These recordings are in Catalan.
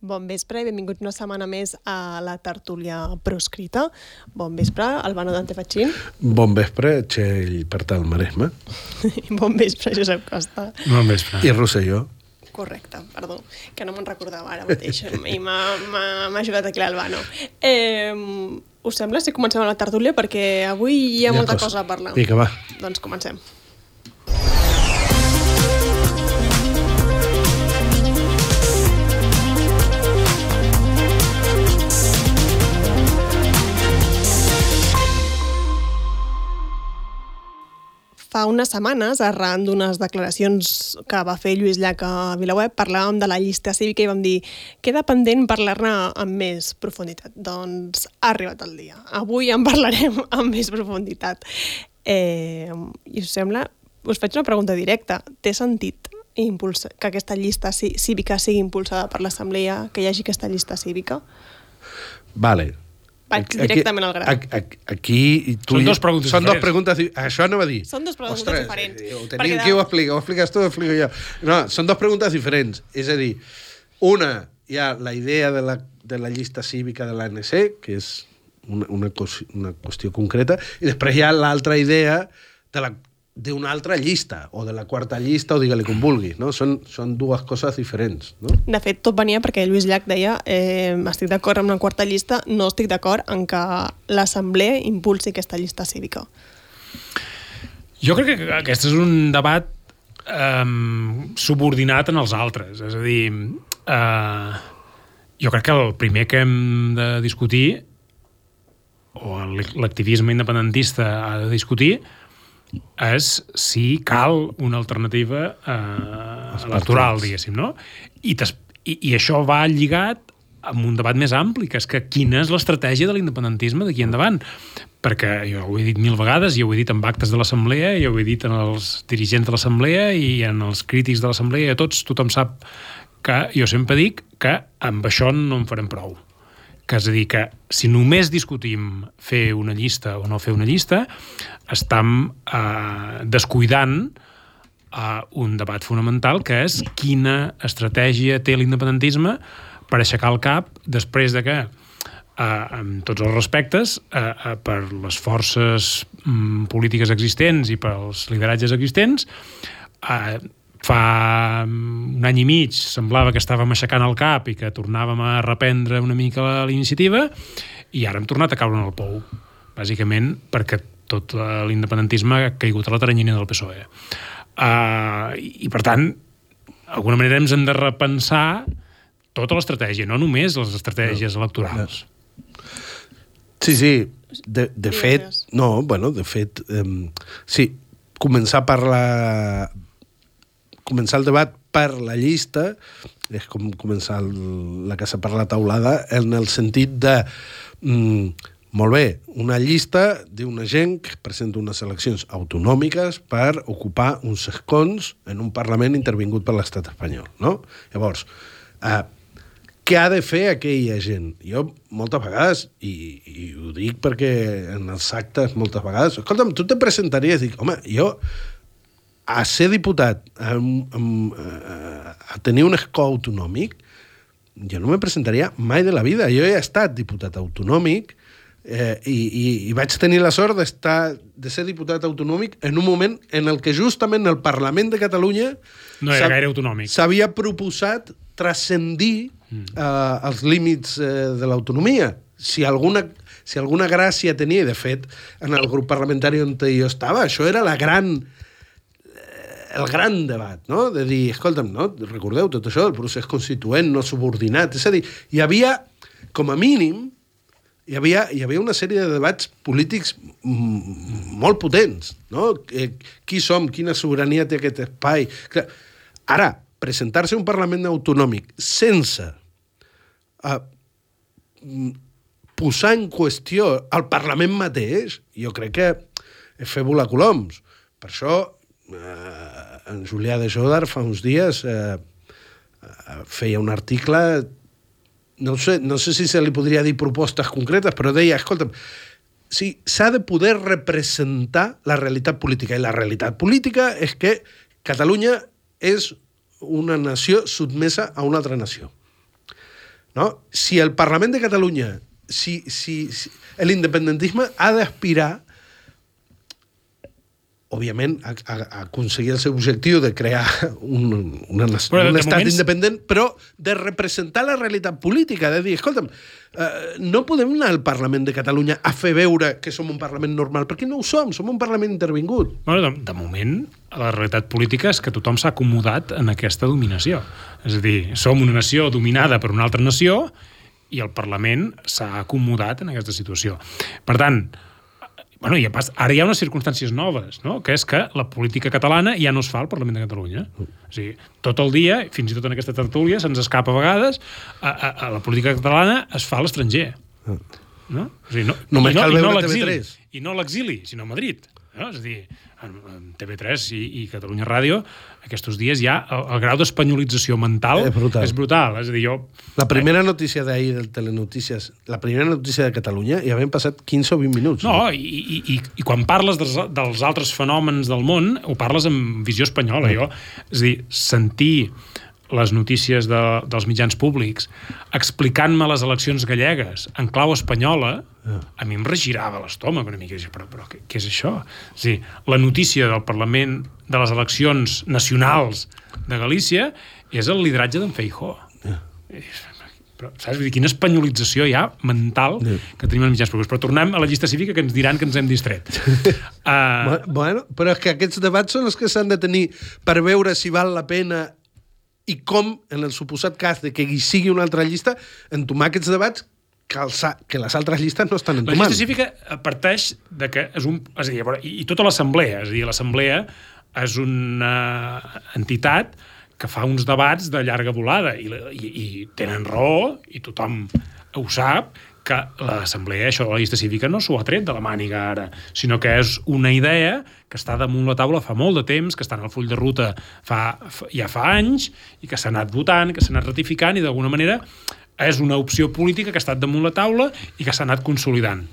Bon vespre i benvinguts una setmana més a la tertúlia proscrita. Bon vespre, Albano Dante Fachin. Bon vespre, Txell Pertal Maresme. I bon vespre, Josep Costa. Bon vespre. I Rosselló. Correcte, perdó, que no me'n recordava ara mateix i m'ha ajudat aquí l'Albano. Eh, us sembla si comencem la tertúlia? Perquè avui hi ha, hi ha molta cosa. cosa a parlar. Vinga, va. Doncs comencem. Fa unes setmanes, arran d'unes declaracions que va fer Lluís Llach a Vilaweb, parlàvem de la llista cívica i vam dir queda pendent parlar-ne amb més profunditat. Doncs ha arribat el dia. Avui en parlarem amb més profunditat. Eh, I us sembla... Us faig una pregunta directa. Té sentit impulsa, que aquesta llista cívica sigui impulsada per l'Assemblea, que hi hagi aquesta llista cívica? Vale, vaig directament al gra. Aquí... Tu són dues preguntes són diferents. Dos preguntes, això no va dir. Són dues preguntes Ostres, diferents. Eh, ho tenim, qui ho explica? Ho expliques tu o ho explico jo? No, són dues preguntes diferents. És a dir, una, hi ha la idea de la, de la llista cívica de l'ANC, que és una, una, una qüestió concreta, i després hi ha l'altra idea de la d'una altra llista, o de la quarta llista, o digue-li com vulgui. No? Són, són dues coses diferents. No? De fet, tot venia perquè Lluís Llach deia eh, estic d'acord amb la quarta llista, no estic d'acord en que l'Assemblea impulsi aquesta llista cívica. Jo crec que aquest és un debat eh, subordinat en els altres. És a dir, eh, jo crec que el primer que hem de discutir, o l'activisme independentista ha de discutir, és si cal una alternativa eh, electoral, diguéssim, no? I, i, I això va lligat amb un debat més ampli, que és que quina és l'estratègia de l'independentisme d'aquí endavant. Perquè jo ho he dit mil vegades, i ho he dit en actes de l'Assemblea, i ho he dit en els dirigents de l'Assemblea i en els crítics de l'Assemblea, i a tots, tothom sap que jo sempre dic que amb això no en farem prou que és a dir, que si només discutim fer una llista o no fer una llista, estem eh, descuidant eh, un debat fonamental que és quina estratègia té l'independentisme per aixecar el cap després de que eh, amb tots els respectes, eh, eh, per les forces mm, polítiques existents i pels lideratges existents, eh, fa un any i mig semblava que estàvem aixecant el cap i que tornàvem a reprendre una mica l'iniciativa i ara hem tornat a caure en el pou bàsicament perquè tot l'independentisme ha caigut a la teranyina del PSOE uh, i per tant d'alguna manera ens hem de repensar tota l'estratègia, no només les estratègies no. electorals. Sí, sí, de, de fet no, bueno, de fet um, sí, començar per la començar el debat per la llista és com començar el, la casa per la taulada en el sentit de mm, molt bé, una llista d'una gent que presenta unes eleccions autonòmiques per ocupar uns escons en un Parlament intervingut per l'estat espanyol, no? Llavors, eh, què ha de fer aquella gent? Jo, moltes vegades, i, i ho dic perquè en els actes moltes vegades, escolta'm, tu te presentaries, dic, home, jo a ser diputat, a, a, a tenir un escó autonòmic, jo no me presentaria mai de la vida. Jo he estat diputat autonòmic eh, i, i, i vaig tenir la sort d'estar de ser diputat autonòmic en un moment en el que justament el Parlament de Catalunya no era gaire autonòmic. S'havia proposat transcendir mm. eh, els límits eh, de l'autonomia. Si alguna, si alguna gràcia tenia, de fet, en el grup parlamentari on jo estava, això era la gran el gran debat, no? de dir, escolta'm, no? recordeu tot això del procés constituent no subordinat, és a dir, hi havia, com a mínim, hi havia, hi havia una sèrie de debats polítics molt potents, no? Qui som, quina sobirania té aquest espai... Ara, presentar-se un Parlament autonòmic sense uh, posar en qüestió el Parlament mateix, jo crec que és fer volar coloms. Per això eh, en Julià de Jodar fa uns dies eh, eh, feia un article no sé, no sé si se li podria dir propostes concretes, però deia, escolta'm, sí, s'ha de poder representar la realitat política, i la realitat política és que Catalunya és una nació sotmesa a una altra nació. no? Si el Parlament de Catalunya, si, si, si l'independentisme ha d'aspirar òbviament, a, a, a aconseguir el seu objectiu de crear un, de un estat moments- independent, però de representar la realitat política, de dir, escolta'm, eh, no podem anar al Parlament de Catalunya a fer veure que som un Parlament normal, perquè no ho som, som un Parlament intervingut. Bueno, de, de moment, la realitat política és que tothom s'ha acomodat en aquesta dominació. És a dir, som una nació dominada per una altra nació i el Parlament s'ha acomodat en aquesta situació. Per tant, bueno, i pas, ara hi ha unes circumstàncies noves, no? que és que la política catalana ja no es fa al Parlament de Catalunya. O sigui, tot el dia, fins i tot en aquesta tertúlia, se'ns escapa a vegades, a, a, a la política catalana es fa a l'estranger. No? O sigui, no, Només i no, cal i no veure l'exili. TV3. I no l'exili, sinó a Madrid. No? És a dir, en, en TV3 i, i Catalunya Ràdio, aquests dies ja el, el grau d'espanyolització mental És brutal. és brutal. És a dir, jo... La primera notícia d'ahir del Telenotícies, la primera notícia de Catalunya, ja havien passat 15 o 20 minuts. No, i, i, i, i quan parles dels, dels altres fenòmens del món, ho parles amb visió espanyola. Jo, és a dir, sentir les notícies de, dels mitjans públics explicant-me les eleccions gallegues en clau espanyola, a mi em regirava l'estómac una mica. Però, però què, què és això? És dir, la notícia del Parlament de les eleccions nacionals de Galícia és el lideratge d'en Feijó. Però, saps? Vull dir, quina espanyolització hi ha mental Ja. que tenim als mitjans públics. Però tornem a la llista cívica que ens diran que ens hem distret. uh, Bu- Bueno, però és que aquests debats són els que s'han de tenir per veure si val la pena i com, en el suposat cas de que hi sigui una altra llista, entomar aquests debats que, els, que les altres llistes no estan La entomant. llista cívica parteix de que és un... És a dir, i, i tota l'assemblea, és a dir, l'assemblea és una entitat que fa uns debats de llarga volada i, la- i, i tenen raó, i tothom ho sap, que l'assemblea, això de la llista cívica, no s'ho ha tret de la màniga ara, sinó que és una idea que està damunt la taula fa molt de temps, que està en el full de ruta fa, ja fa anys, i que s'ha anat votant, que s'ha anat ratificant, i d'alguna manera és una opció política que ha estat damunt la taula i que s'ha anat consolidant.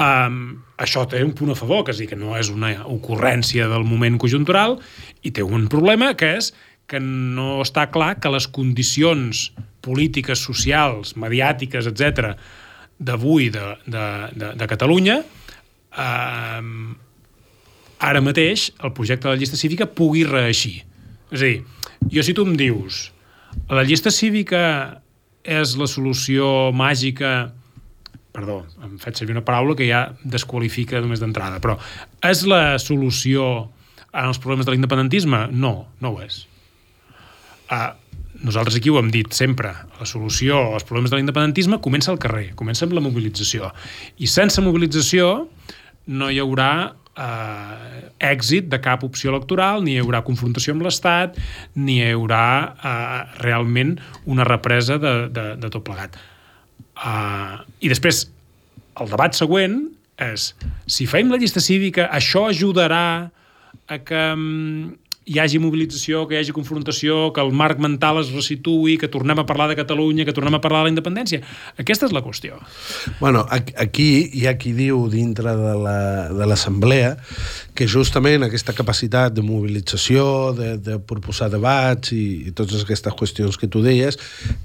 Um, això té un punt a favor, que és dir, que no és una ocurrència del moment conjuntural, i té un problema, que és que no està clar que les condicions polítiques, socials, mediàtiques, etc d'avui de, de, de, de Catalunya um, ara mateix el projecte de la llista cívica pugui reeixir. És a dir, jo si tu em dius la llista cívica és la solució màgica perdó, em faig servir una paraula que ja desqualifica només d'entrada, però és la solució en els problemes de l'independentisme? No, no ho és. Uh, nosaltres aquí ho hem dit sempre, la solució als problemes de l'independentisme comença al carrer, comença amb la mobilització. I sense mobilització no hi haurà eh, èxit de cap opció electoral, ni hi haurà confrontació amb l'Estat, ni hi haurà eh, realment una represa de, de, de tot plegat. Uh, I després, el debat següent és si fem la llista cívica, això ajudarà a que um, hi hagi mobilització, que hi hagi confrontació, que el marc mental es resitui, que tornem a parlar de Catalunya, que tornem a parlar de la independència. Aquesta és la qüestió. Bueno, aquí hi ha qui diu dintre de la- de l'Assemblea que justament aquesta capacitat de mobilització, de, de proposar debats i, i totes aquestes qüestions que tu deies,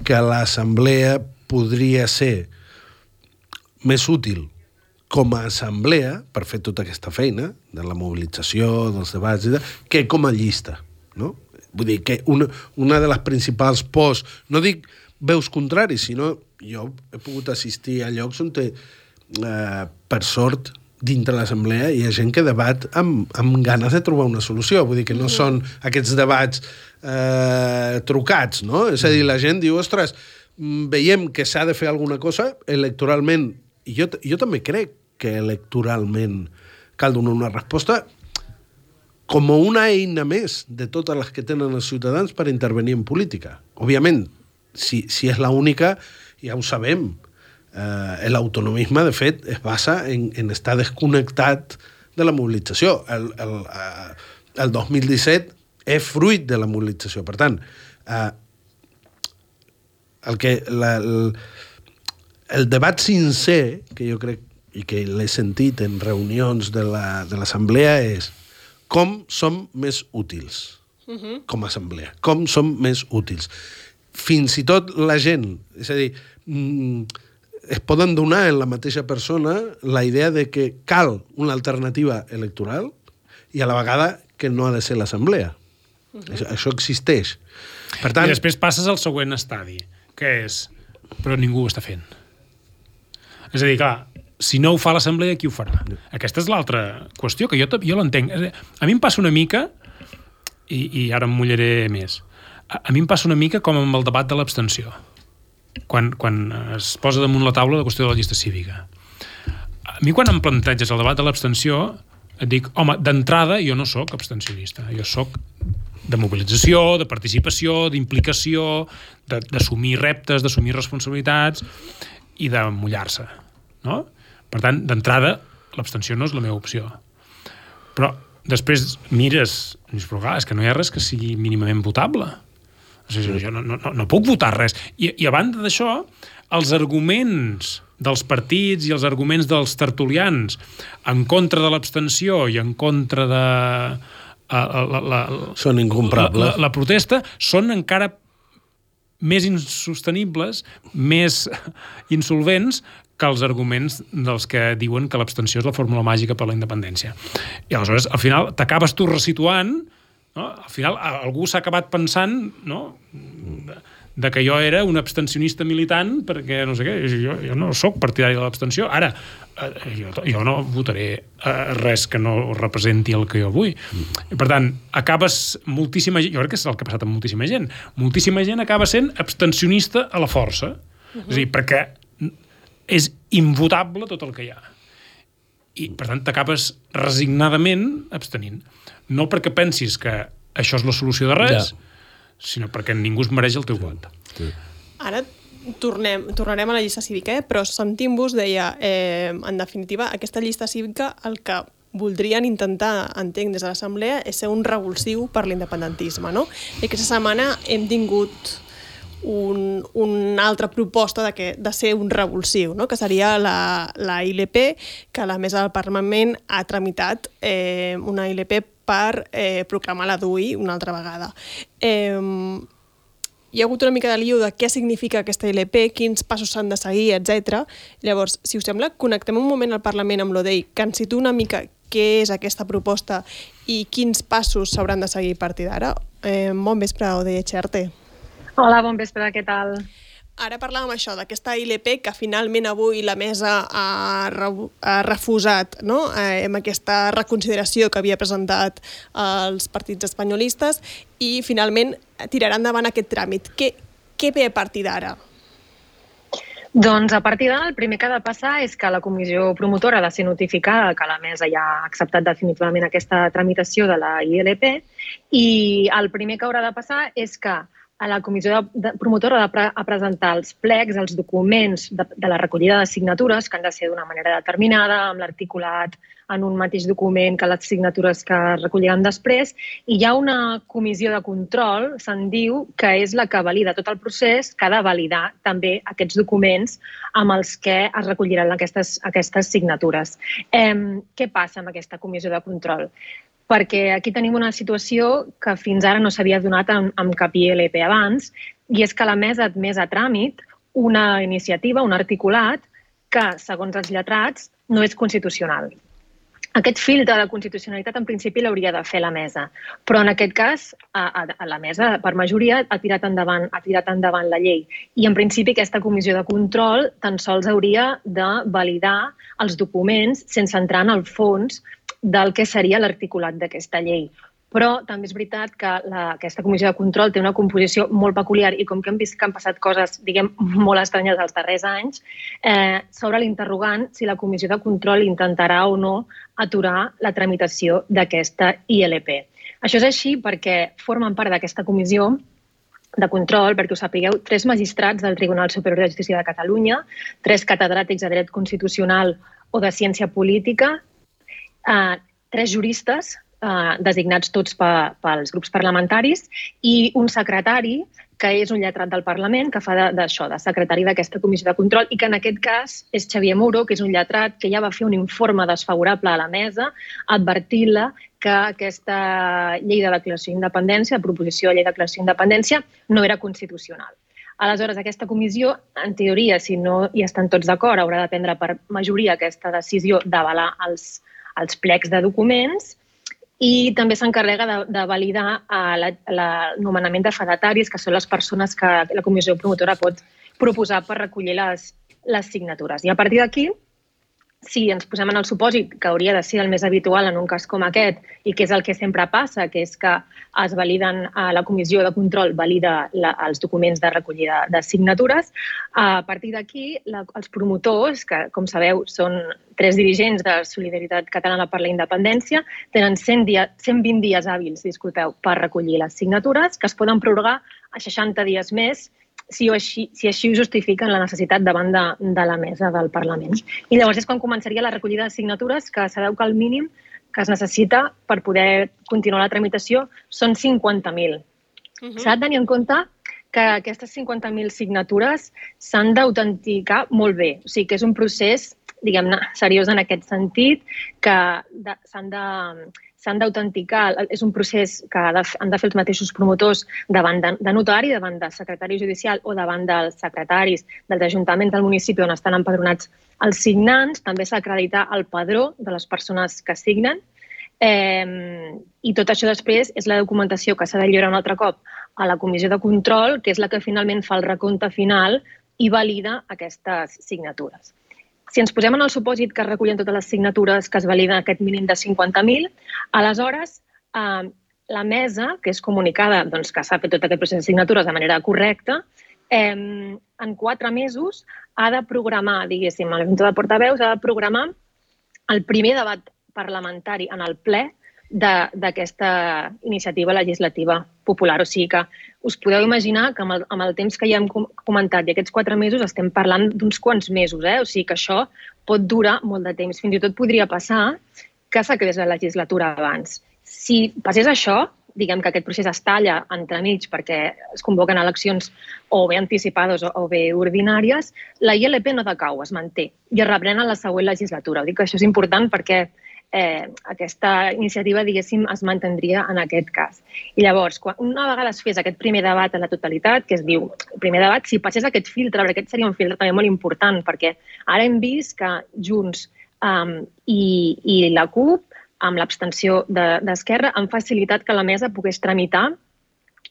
que l'Assemblea podria ser més útil com a assemblea per fer tota aquesta feina de la mobilització, dels debats i de, que com a llista, no? Vull dir que una, una de les principals pors, no dic veus contraris, sinó jo he pogut assistir a llocs on té, eh, per sort dintre l'assemblea hi ha gent que debat amb, amb ganes de trobar una solució, vull dir que no són aquests debats eh, trucats, no? És a dir, la gent diu, ostres, mm, veiem que s'ha de fer alguna cosa electoralment, jo, jo també crec que electoralment cal donar una resposta com una eina més de totes les que tenen els ciutadans per intervenir en política. Òbviament, si, si és l'única, ja ho sabem. Eh, L'autonomisme, de fet, es basa en, en estar desconnectat de la mobilització. El, el, eh, el 2017 és fruit de la mobilització. Per tant, eh, el, que, la, el, el debat sincer, que jo crec i que l'he sentit en reunions de la- de l'assemblea, la, és com som més útils com a assemblea, com som més útils. fins i tot la gent, és a dir, mm, es poden donar en la mateixa persona la idea de que cal una alternativa electoral i a la vegada que no ha de ser l'assemblea. Uh -huh. això, això existeix. Per tant... I després passes al següent estadi, que és... Però ningú ho està fent. És a dir, clar, si no ho fa l'assemblea, qui ho farà? Aquesta és l'altra qüestió, que jo, jo l'entenc. A mi em passa una mica, i, i ara em mullaré més, a, a mi em passa una mica com amb el debat de l'abstenció quan, quan es posa damunt la taula la qüestió de la llista cívica. A mi quan em planteges el debat de l'abstenció et dic, home, d'entrada jo no sóc abstencionista, jo sóc de mobilització, de participació, d'implicació, d'assumir reptes, d'assumir responsabilitats i de mullar-se. No? Per tant, d'entrada, l'abstenció no és la meva opció. Però després mires, i dius, però clar, és que no hi ha res que sigui mínimament votable. O sigui, jo no, no, no puc votar res. I, i a banda d'això, els arguments dels partits i els arguments dels tertulians en contra de l'abstenció i en contra de... La, la, la, són incomprables. La, la, la protesta són encara més insostenibles, més insolvents que els arguments dels que diuen que l'abstenció és la fórmula màgica per la independència. I aleshores, al final, t'acabes tu resituant no? Al final, algú s'ha acabat pensant no? De, que jo era un abstencionista militant perquè no sé què, jo, jo no sóc partidari de l'abstenció. Ara, eh, jo, jo no votaré eh, res que no representi el que jo vull. I, per tant, acabes moltíssima gent, jo crec que és el que ha passat amb moltíssima gent, moltíssima gent acaba sent abstencionista a la força. Uh -huh. És a dir, perquè és invotable tot el que hi ha. I, per tant, t'acabes resignadament abstenint. No perquè pensis que això és la solució de res, ja. Sinó perquè ningú es mereix el teu vot. Sí. Ara tornem, tornarem a la llista cívica, eh? però sentint-vos deia, eh, en definitiva, aquesta llista cívica el que voldrien intentar, entenc, des de l'Assemblea, és ser un revulsiu per l'independentisme, no? I aquesta setmana hem tingut un, una altra proposta de, que, de ser un revulsiu, no? que seria la, la ILP, que la Mesa del Parlament ha tramitat eh, una ILP per eh, proclamar la DUI una altra vegada. Eh, hi ha hagut una mica de liu de què significa aquesta ILP, quins passos s'han de seguir, etc. Llavors, si us sembla, connectem un moment al Parlament amb l'ODEI, que ens situa una mica què és aquesta proposta i quins passos s'hauran de seguir a partir d'ara. Eh, bon vespre, ODEI Xerte. Hola, bon vespre, què tal? Ara parlàvem això, d'aquesta ILP que finalment avui la mesa ha, ha refusat no? eh, amb aquesta reconsideració que havia presentat els partits espanyolistes i finalment tirarà endavant aquest tràmit. Què, què ve a partir d'ara? Doncs a partir d'ara el primer que ha de passar és que la comissió promotora ha de ser notificada que la mesa ja ha acceptat definitivament aquesta tramitació de la ILP i el primer que haurà de passar és que a la comissió de, de, promotora de pre, a presentar els plecs, els documents de, de la recollida de signatures, que han de ser d'una manera determinada, amb l'articulat en un mateix document que les signatures que es recolliran després, i hi ha una comissió de control, se'n diu, que és la que valida tot el procés, que ha de validar també aquests documents amb els que es recolliran aquestes, aquestes signatures. Eh, què passa amb aquesta comissió de control? Perquè aquí tenim una situació que fins ara no s'havia donat amb, amb cap ILP abans, i és que la mesa admès a tràmit una iniciativa, un articulat, que, segons els lletrats, no és constitucional. Aquest filtre de constitucionalitat, en principi, l'hauria de fer la mesa. Però, en aquest cas, a, a, a la mesa, per majoria, ha tirat, endavant, ha tirat endavant la llei. I, en principi, aquesta comissió de control tan sols hauria de validar els documents sense entrar en el fons del que seria l'articulat d'aquesta llei. Però també és veritat que la, aquesta comissió de control té una composició molt peculiar i com que hem vist que han passat coses, diguem, molt estranyes els darrers anys, eh, s'obre l'interrogant si la comissió de control intentarà o no aturar la tramitació d'aquesta ILP. Això és així perquè formen part d'aquesta comissió de control, perquè us sapigueu, tres magistrats del Tribunal Superior de Justícia de Catalunya, tres catedràtics de dret constitucional o de ciència política eh, tres juristes eh, designats tots pa, pels grups parlamentaris i un secretari que és un lletrat del Parlament que fa d'això, de, de secretari d'aquesta comissió de control i que en aquest cas és Xavier Mouro, que és un lletrat que ja va fer un informe desfavorable a la mesa advertint-la que aquesta llei de declaració d'independència, proposició de llei de declaració d'independència, no era constitucional. Aleshores, aquesta comissió, en teoria, si no hi estan tots d'acord, haurà de prendre per majoria aquesta decisió d'avalar els, els plecs de documents i també s'encarrega de, de validar el nomenament de fedataris, que són les persones que la comissió promotora pot proposar per recollir les, les signatures. I a partir d'aquí, si ens posem en el supòsit que hauria de ser el més habitual en un cas com aquest i que és el que sempre passa, que és que es validen a la comissió de control valida la, els documents de recollida de signatures, a partir d'aquí els promotors, que com sabeu són tres dirigents de Solidaritat Catalana per la Independència, tenen 100 dia, 120 dies hàbils disculpeu, per recollir les signatures, que es poden prorrogar a 60 dies més si, així, si així ho justifiquen la necessitat davant de, de la mesa del Parlament. I llavors és quan començaria la recollida de signatures, que sabeu que el mínim que es necessita per poder continuar la tramitació són 50.000. Uh -huh. S'ha de tenir en compte que aquestes 50.000 signatures s'han d'autenticar molt bé. O sigui que és un procés, diguem-ne, seriós en aquest sentit, que s'han de, s'han d'autenticar, és un procés que han de fer els mateixos promotors davant de, de notari, davant del secretari judicial o davant dels secretaris dels ajuntaments del municipi on estan empadronats els signants. També s'ha d'acreditar el padró de les persones que signen. Eh, I tot això després és la documentació que s'ha de lliurar un altre cop a la comissió de control, que és la que finalment fa el recompte final i valida aquestes signatures. Si ens posem en el supòsit que es recullen totes les signatures que es validen aquest mínim de 50.000, aleshores eh, la mesa, que és comunicada doncs, que s'ha fet tot aquest procés de signatures de manera correcta, eh, en quatre mesos ha de programar, diguéssim, la Junta de Portaveus, ha de programar el primer debat parlamentari en el ple d'aquesta iniciativa legislativa popular. O sigui que us podeu imaginar que amb el, amb el temps que ja hem comentat i aquests quatre mesos estem parlant d'uns quants mesos. Eh? O sigui que això pot durar molt de temps. Fins i tot podria passar que s'acabés la legislatura abans. Si passés això, diguem que aquest procés es talla entremig perquè es convoquen eleccions o bé anticipades o, bé ordinàries, la ILP no decau, es manté i es reprèn en la següent legislatura. Dic que això és important perquè eh, aquesta iniciativa, diguéssim, es mantindria en aquest cas. I llavors, quan una vegada es fes aquest primer debat en la totalitat, que es diu primer debat, si passés aquest filtre, perquè aquest seria un filtre també molt important, perquè ara hem vist que Junts um, i, i la CUP, amb l'abstenció d'Esquerra, de, han facilitat que la mesa pogués tramitar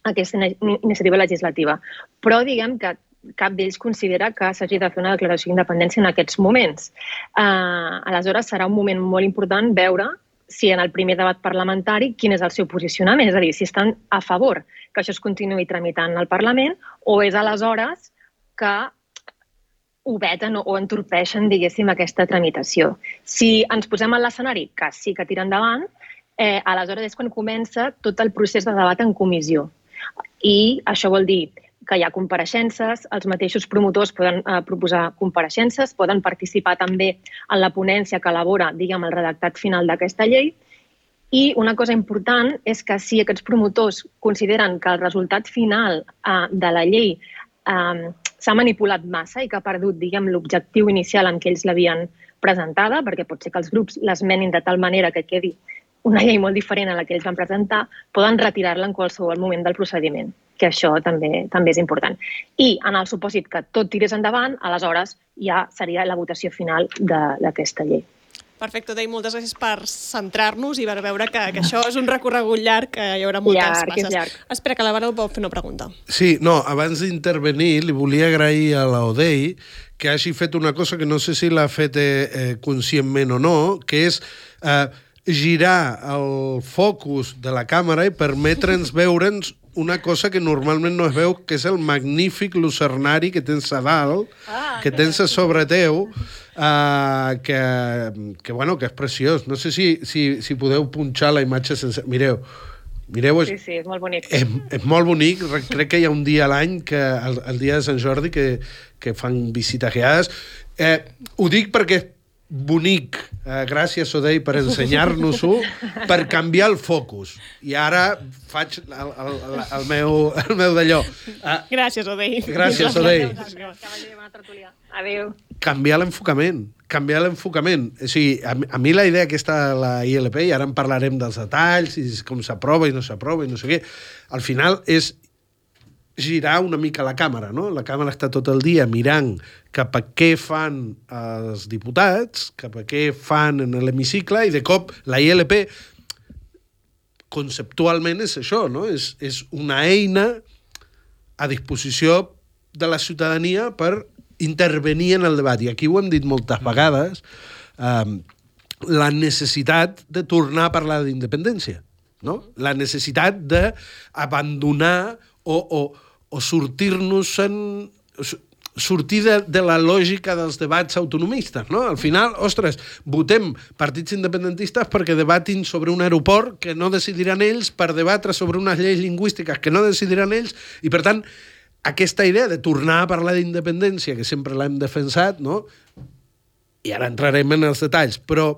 aquesta iniciativa legislativa. Però diguem que cap d'ells considera que s'hagi de fer una declaració d'independència en aquests moments. Uh, aleshores, serà un moment molt important veure si en el primer debat parlamentari quin és el seu posicionament, és a dir, si estan a favor que això es continuï tramitant al Parlament o és aleshores que ho veten o entorpeixen, diguéssim, aquesta tramitació. Si ens posem en l'escenari que sí que tira endavant, eh, aleshores és quan comença tot el procés de debat en comissió. I això vol dir que hi ha compareixences, els mateixos promotors poden eh, proposar compareixences, poden participar també en la ponència que elabora, diguem, el redactat final d'aquesta llei, i una cosa important és que si aquests promotors consideren que el resultat final eh, de la llei eh, s'ha manipulat massa i que ha perdut, diguem, l'objectiu inicial en què ells l'havien presentada, perquè pot ser que els grups l'esmenin de tal manera que quedi una llei molt diferent a la que ells van presentar, poden retirar-la en qualsevol moment del procediment que això també també és important. I en el supòsit que tot tirés endavant, aleshores ja seria la votació final d'aquesta llei. Perfecte, Dei, moltes gràcies per centrar-nos i per veure que, que això és un recorregut llarg, que hi haurà moltes llarg, passes. Llarg. Espera, que la Vara vol fer una pregunta. Sí, no, abans d'intervenir li volia agrair a l'Odei que hagi fet una cosa que no sé si l'ha fet eh, eh, conscientment o no, que és eh, girar el focus de la càmera i permetre'ns veure'ns una cosa que normalment no es veu, que és el magnífic lucernari que tens a dalt, ah, que tens a sobre teu, uh, que, que, bueno, que és preciós. No sé si, si, si podeu punxar la imatge sense... Mireu, Mireu, és, sí, sí, és molt bonic. És, és molt bonic. Crec que hi ha un dia a l'any, que el, el dia de Sant Jordi, que, que fan visites guiades. Eh, ho dic perquè bonic. Uh, gràcies, Odei, per ensenyar-nos-ho, per canviar el focus. I ara faig el, el, el, el meu, el meu d'allò. Uh, gràcies, Odei. Gràcies, Odei. Adéu. Canviar l'enfocament. Canviar l'enfocament. O sigui, a, a mi la idea aquesta de la ILP, i ara en parlarem dels detalls, i com s'aprova i no s'aprova i no sé què, al final és girar una mica la càmera, no? La càmera està tot el dia mirant cap a què fan els diputats, cap a què fan en l'hemicicle, i de cop la ILP conceptualment és això, no? És, és una eina a disposició de la ciutadania per intervenir en el debat. I aquí ho hem dit moltes vegades, eh, la necessitat de tornar a parlar d'independència. No? La necessitat d'abandonar o, o, o sortir-nos en sortir de, de la lògica dels debats autonomistes, no? Al final, ostres, votem partits independentistes perquè debatin sobre un aeroport que no decidiran ells, per debatre sobre unes lleis lingüístiques que no decidiran ells, i per tant, aquesta idea de tornar a parlar d'independència, que sempre l'hem defensat, no? i ara entrarem en els detalls, però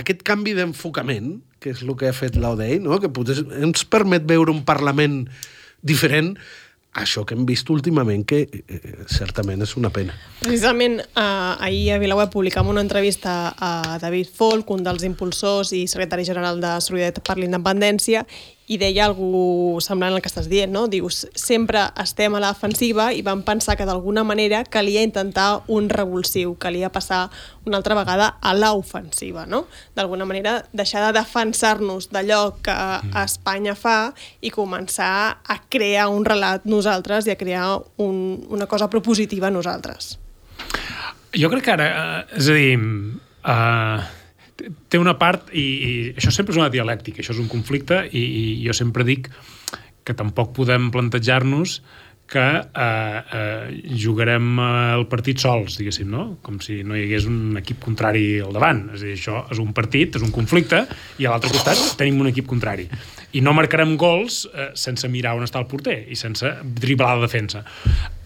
aquest canvi d'enfocament, que és el que ha fet l'ODEI, no? que potser ens permet veure un Parlament diferent, això que hem vist últimament, que eh, certament és una pena. Precisament eh, ahir a Vilaweb publicam una entrevista a David Folk, un dels impulsors i secretari general de Solidaritat per l'Independència, i deia algú semblant al que estàs dient, no? Dius, sempre estem a la defensiva i vam pensar que d'alguna manera calia intentar un revulsiu, calia passar una altra vegada a l'ofensiva, no? D'alguna manera deixar de defensar-nos d'allò que mm. Espanya fa i començar a crear un relat nosaltres i a crear un, una cosa propositiva nosaltres. Jo crec que ara, eh, és a dir, eh, té una part, i, i això sempre és una dialèctica, això és un conflicte, i, i jo sempre dic que tampoc podem plantejar-nos que eh, eh, jugarem el partit sols, diguéssim, no? Com si no hi hagués un equip contrari al davant. És a dir, això és un partit, és un conflicte, i a l'altre costat tenim un equip contrari. I no marcarem gols eh, sense mirar on està el porter i sense driblar la defensa.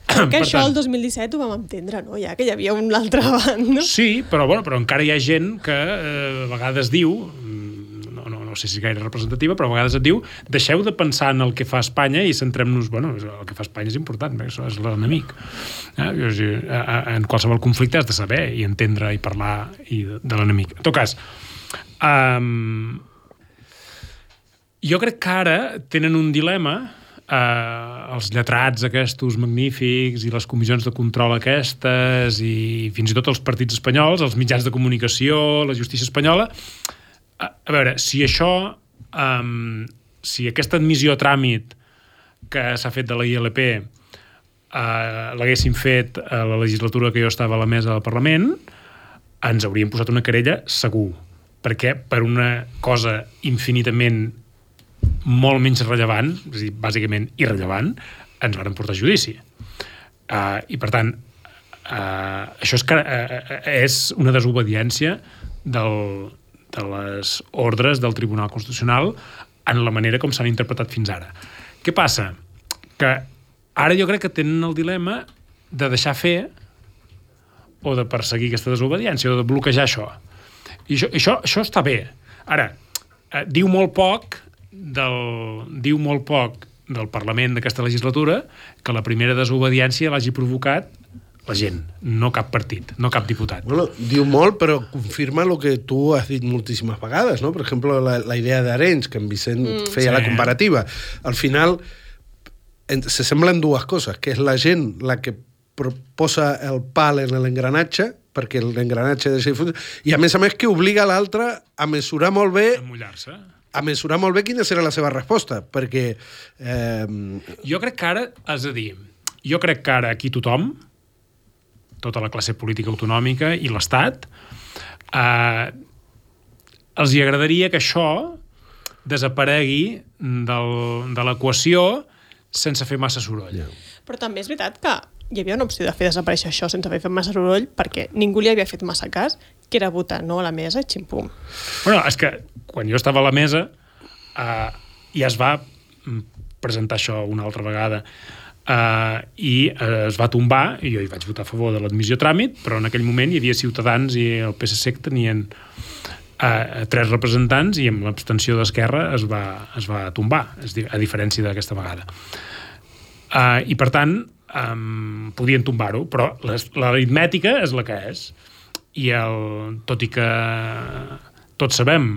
Crec que això tant, el 2017 ho vam entendre, no? Ja que hi havia un altre banda. Sí, però, bueno, però encara hi ha gent que eh, a vegades diu mm, no, no, no sé si és gaire representativa, però a vegades et diu deixeu de pensar en el que fa Espanya i centrem-nos, bueno, el que fa Espanya és important, això és l'enemic. Eh? En qualsevol conflicte has de saber i entendre i parlar i de, de l'enemic. En tot cas, um, jo crec que ara tenen un dilema eh, els lletrats aquests magnífics i les comissions de control aquestes i fins i tot els partits espanyols, els mitjans de comunicació, la justícia espanyola... A, a veure, si això... Um, si aquesta admissió a tràmit que s'ha fet de la ILP eh, l'haguessin fet a la legislatura que jo estava a la mesa del Parlament, ens hauríem posat una querella segur, perquè per una cosa infinitament molt menys rellevant, és a dir, bàsicament irrellevant, ens van portar a judici. Uh, I, per tant, uh, això és, uh, és una desobediència del, de les ordres del Tribunal Constitucional en la manera com s'han interpretat fins ara. Què passa? Que ara jo crec que tenen el dilema de deixar fer o de perseguir aquesta desobediència o de bloquejar això. I això, això, això està bé. Ara, eh, diu molt poc del, diu molt poc del Parlament d'aquesta legislatura que la primera desobediència l'hagi provocat la gent, no cap partit, no cap diputat. Bueno, diu molt, però confirma el que tu has dit moltíssimes vegades, no? Per exemple, la, la idea d'Arenys, que en Vicent mm, feia sí. la comparativa. Al final, en, se semblen dues coses, que és la gent la que posa el pal en l'engranatge perquè l'engranatge de funcionar, i a més a més que obliga l'altre a mesurar molt bé... A mullar-se a mesurar molt bé quina serà la seva resposta, perquè... Eh... Jo crec que ara, és a dir, jo crec que ara aquí tothom, tota la classe política autonòmica i l'Estat, eh, els hi agradaria que això desaparegui del, de l'equació sense fer massa soroll. Yeah. Però també és veritat que hi havia una opció de fer desaparèixer això sense haver fet massa soroll perquè ningú li havia fet massa cas, que era votar no a la mesa i ximpum. Bueno, és que quan jo estava a la mesa eh, ja es va presentar això una altra vegada eh, i eh, es va tombar i jo hi vaig votar a favor de l'admissió tràmit però en aquell moment hi havia Ciutadans i el PSC que tenien eh, tres representants i amb l'abstenció d'Esquerra es, va, es va tombar a diferència d'aquesta vegada eh, i per tant um, podien tombar-ho, però l'aritmètica és la que és. I el, tot i que tots sabem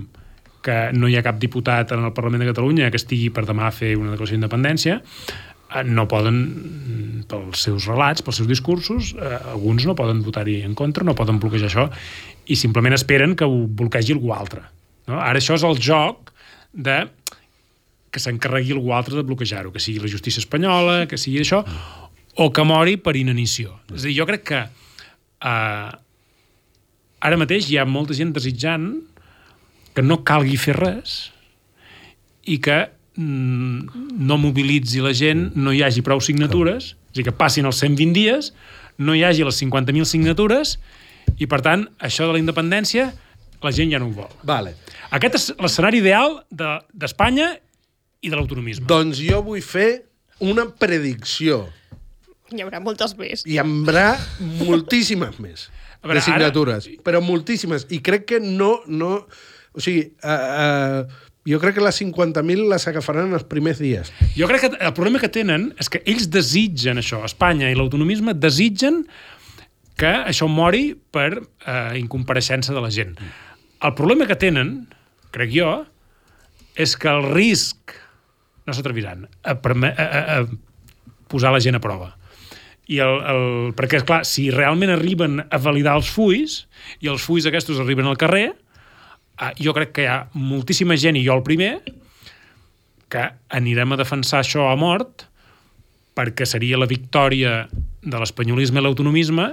que no hi ha cap diputat en el Parlament de Catalunya que estigui per demà a fer una declaració d'independència, eh, no poden, pels seus relats, pels seus discursos, eh, alguns no poden votar-hi en contra, no poden bloquejar això, i simplement esperen que ho bloquegi algú altre. No? Ara això és el joc de que s'encarregui algú altre de bloquejar-ho, que sigui la justícia espanyola, que sigui això, o que mori per inanició. És a dir, jo crec que eh, ara mateix hi ha molta gent desitjant que no calgui fer res i que mm, no mobilitzi la gent, no hi hagi prou signatures, és a dir, que passin els 120 dies, no hi hagi les 50.000 signatures i, per tant, això de la independència la gent ja no ho vol. Vale. Aquest és l'escenari ideal d'Espanya de, i de l'autonomisme. Doncs jo vull fer una predicció. Hi haurà moltes més. Hi haurà moltíssimes més A veure, de signatures, ara... però moltíssimes. I crec que no... no o sigui, uh, uh, jo crec que les 50.000 les agafaran els primers dies. Jo crec que el problema que tenen és que ells desitgen això, Espanya i l'autonomisme desitgen que això mori per eh, incompareixença de la gent. El problema que tenen, crec jo, és que el risc no s'atreviran a, a, a, a posar la gent a prova. I el, el, perquè, és clar, si realment arriben a validar els fulls i els fulls aquests arriben al carrer, eh, jo crec que hi ha moltíssima gent, i jo el primer, que anirem a defensar això a mort perquè seria la victòria de l'espanyolisme i l'autonomisme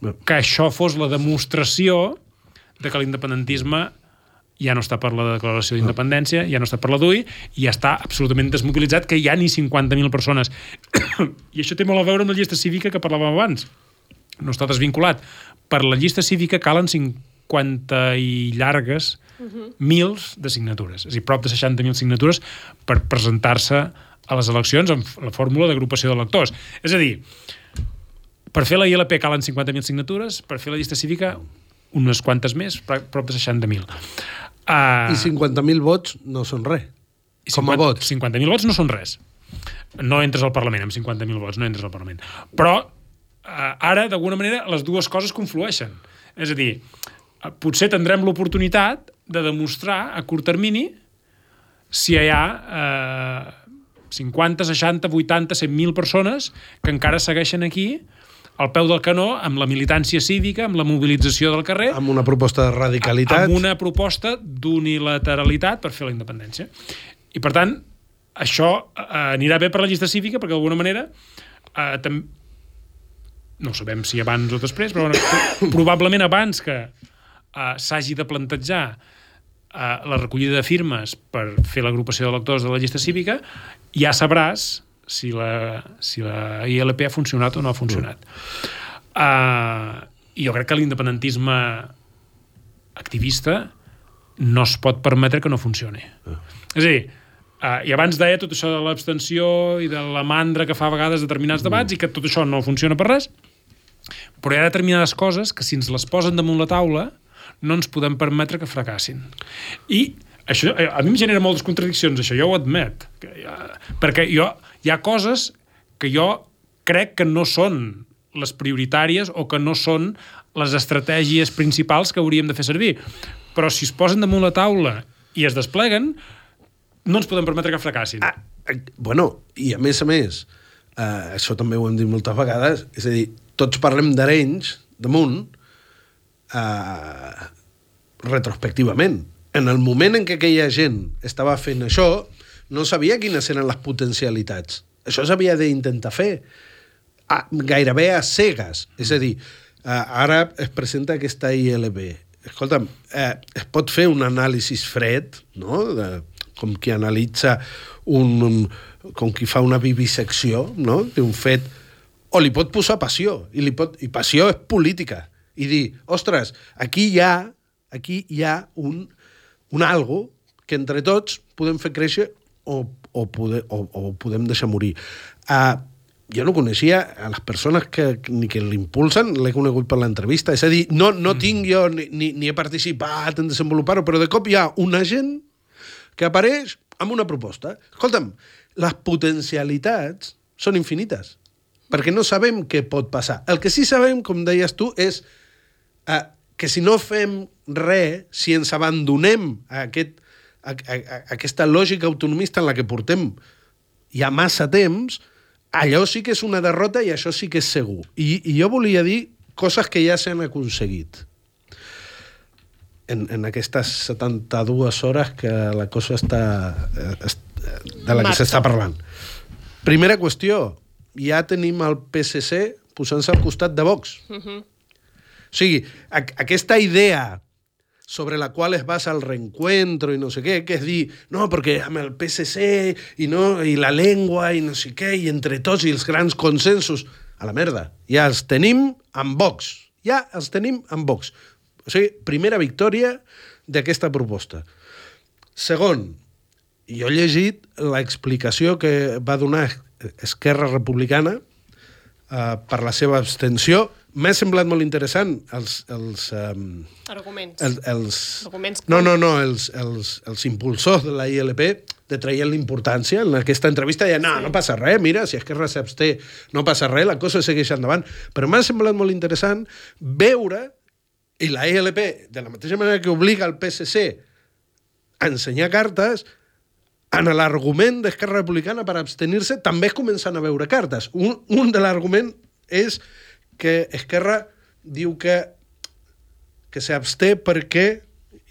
que això fos la demostració de que l'independentisme ja no està per la declaració d'independència, ja no està per la DUI, i ja està absolutament desmobilitzat, que hi ha ni 50.000 persones. I això té molt a veure amb la llista cívica que parlàvem abans. No està desvinculat. Per la llista cívica calen 50 i llargues uh -huh. mils de signatures, és a dir, prop de 60.000 signatures per presentar-se a les eleccions amb la fórmula d'agrupació d'electors. És a dir, per fer la ILP calen 50.000 signatures, per fer la llista cívica unes quantes més, prop de 60.000. Uh, I 50.000 vots no són res. Com 50, a vots. 50.000 vots no són res. No entres al Parlament amb 50.000 vots, no entres al Parlament. Però uh, ara, d'alguna manera, les dues coses conflueixen. És a dir, potser tindrem l'oportunitat de demostrar a curt termini si hi ha uh, 50, 60, 80, 100.000 persones que encara segueixen aquí al peu del canó amb la militància cívica, amb la mobilització del carrer... Amb una proposta de radicalitat. Amb una proposta d'unilateralitat per fer la independència. I, per tant, això eh, anirà bé per la llista cívica perquè, d'alguna manera, eh, tam... no sabem si abans o després, però bueno, probablement abans que eh, s'hagi de plantejar eh, la recollida de firmes per fer l'agrupació d'electors de la llista cívica, ja sabràs si la, si la ILP ha funcionat o no ha funcionat. Uh, jo crec que l'independentisme activista no es pot permetre que no funcioni. Uh. És a dir, uh, i abans deia tot això de l'abstenció i de la mandra que fa a vegades determinats debats uh. i que tot això no funciona per res, però hi ha determinades coses que si ens les posen damunt la taula no ens podem permetre que fracassin. I això, eh, a mi em genera moltes contradiccions, això, jo ho admet. Ja, perquè jo, hi ha coses que jo crec que no són les prioritàries o que no són les estratègies principals que hauríem de fer servir. Però si es posen damunt la taula i es despleguen, no ens podem permetre que fracassin. Ah, eh, bueno, i a més a més, eh, això també ho hem dit moltes vegades, és a dir, tots parlem d'Arenys, damunt, eh, retrospectivament en el moment en què aquella gent estava fent això, no sabia quines eren les potencialitats. Això s'havia d'intentar fer a, gairebé a cegues. És a dir, ara es presenta aquesta ILB. Escolta'm, eh, es pot fer un anàlisi fred, no?, de, com qui analitza un, un com qui fa una vivisecció no? d'un fet, o li pot posar passió, i, li pot, i passió és política, i dir, ostres, aquí hi ha, aquí hi ha un, un algo que entre tots podem fer créixer o, o, poder, o, o podem deixar morir. Uh, jo no coneixia a les persones que, ni que l'impulsen, l'he conegut per l'entrevista. És a dir, no, no mm. tinc jo ni, ni, ni he participat en desenvolupar-ho, però de cop hi ha una gent que apareix amb una proposta. Escolta'm, les potencialitats són infinites, perquè no sabem què pot passar. El que sí sabem, com deies tu, és uh, que si no fem res, si ens abandonem a, aquest, a, a, a aquesta lògica autonomista en la que portem ha massa temps, allò sí que és una derrota i això sí que és segur. I, i jo volia dir coses que ja s'han aconseguit en, en aquestes 72 hores que la cosa està, eh, est- de la que s'està parlant. Primera qüestió, ja tenim el PSC posant-se al costat de Vox. O sigui, aquesta idea sobre la qual es basa el reencuentro i no sé què, que és dir, no, perquè amb el PSC i, no, i la llengua i no sé què, i entre tots i els grans consensos, a la merda, ja els tenim amb Vox. Ja els tenim amb Vox. O sigui, primera victòria d'aquesta proposta. Segon, jo he llegit l'explicació que va donar Esquerra Republicana eh, per la seva abstenció. M'ha semblat molt interessant els, els, um, Arguments. els, els... Arguments No, no, no, els, els, els impulsors de la ILP de traient l'importància en aquesta entrevista deien, no, no passa res, mira, si Esquerra s'absté, no passa res, la cosa segueix endavant. Però m'ha semblat molt interessant veure, i la ILP, de la mateixa manera que obliga el PSC a ensenyar cartes, en l'argument d'Esquerra Republicana per abstenir-se també es comencen a veure cartes. Un, un de l'argument és que Esquerra diu que que s'absté perquè,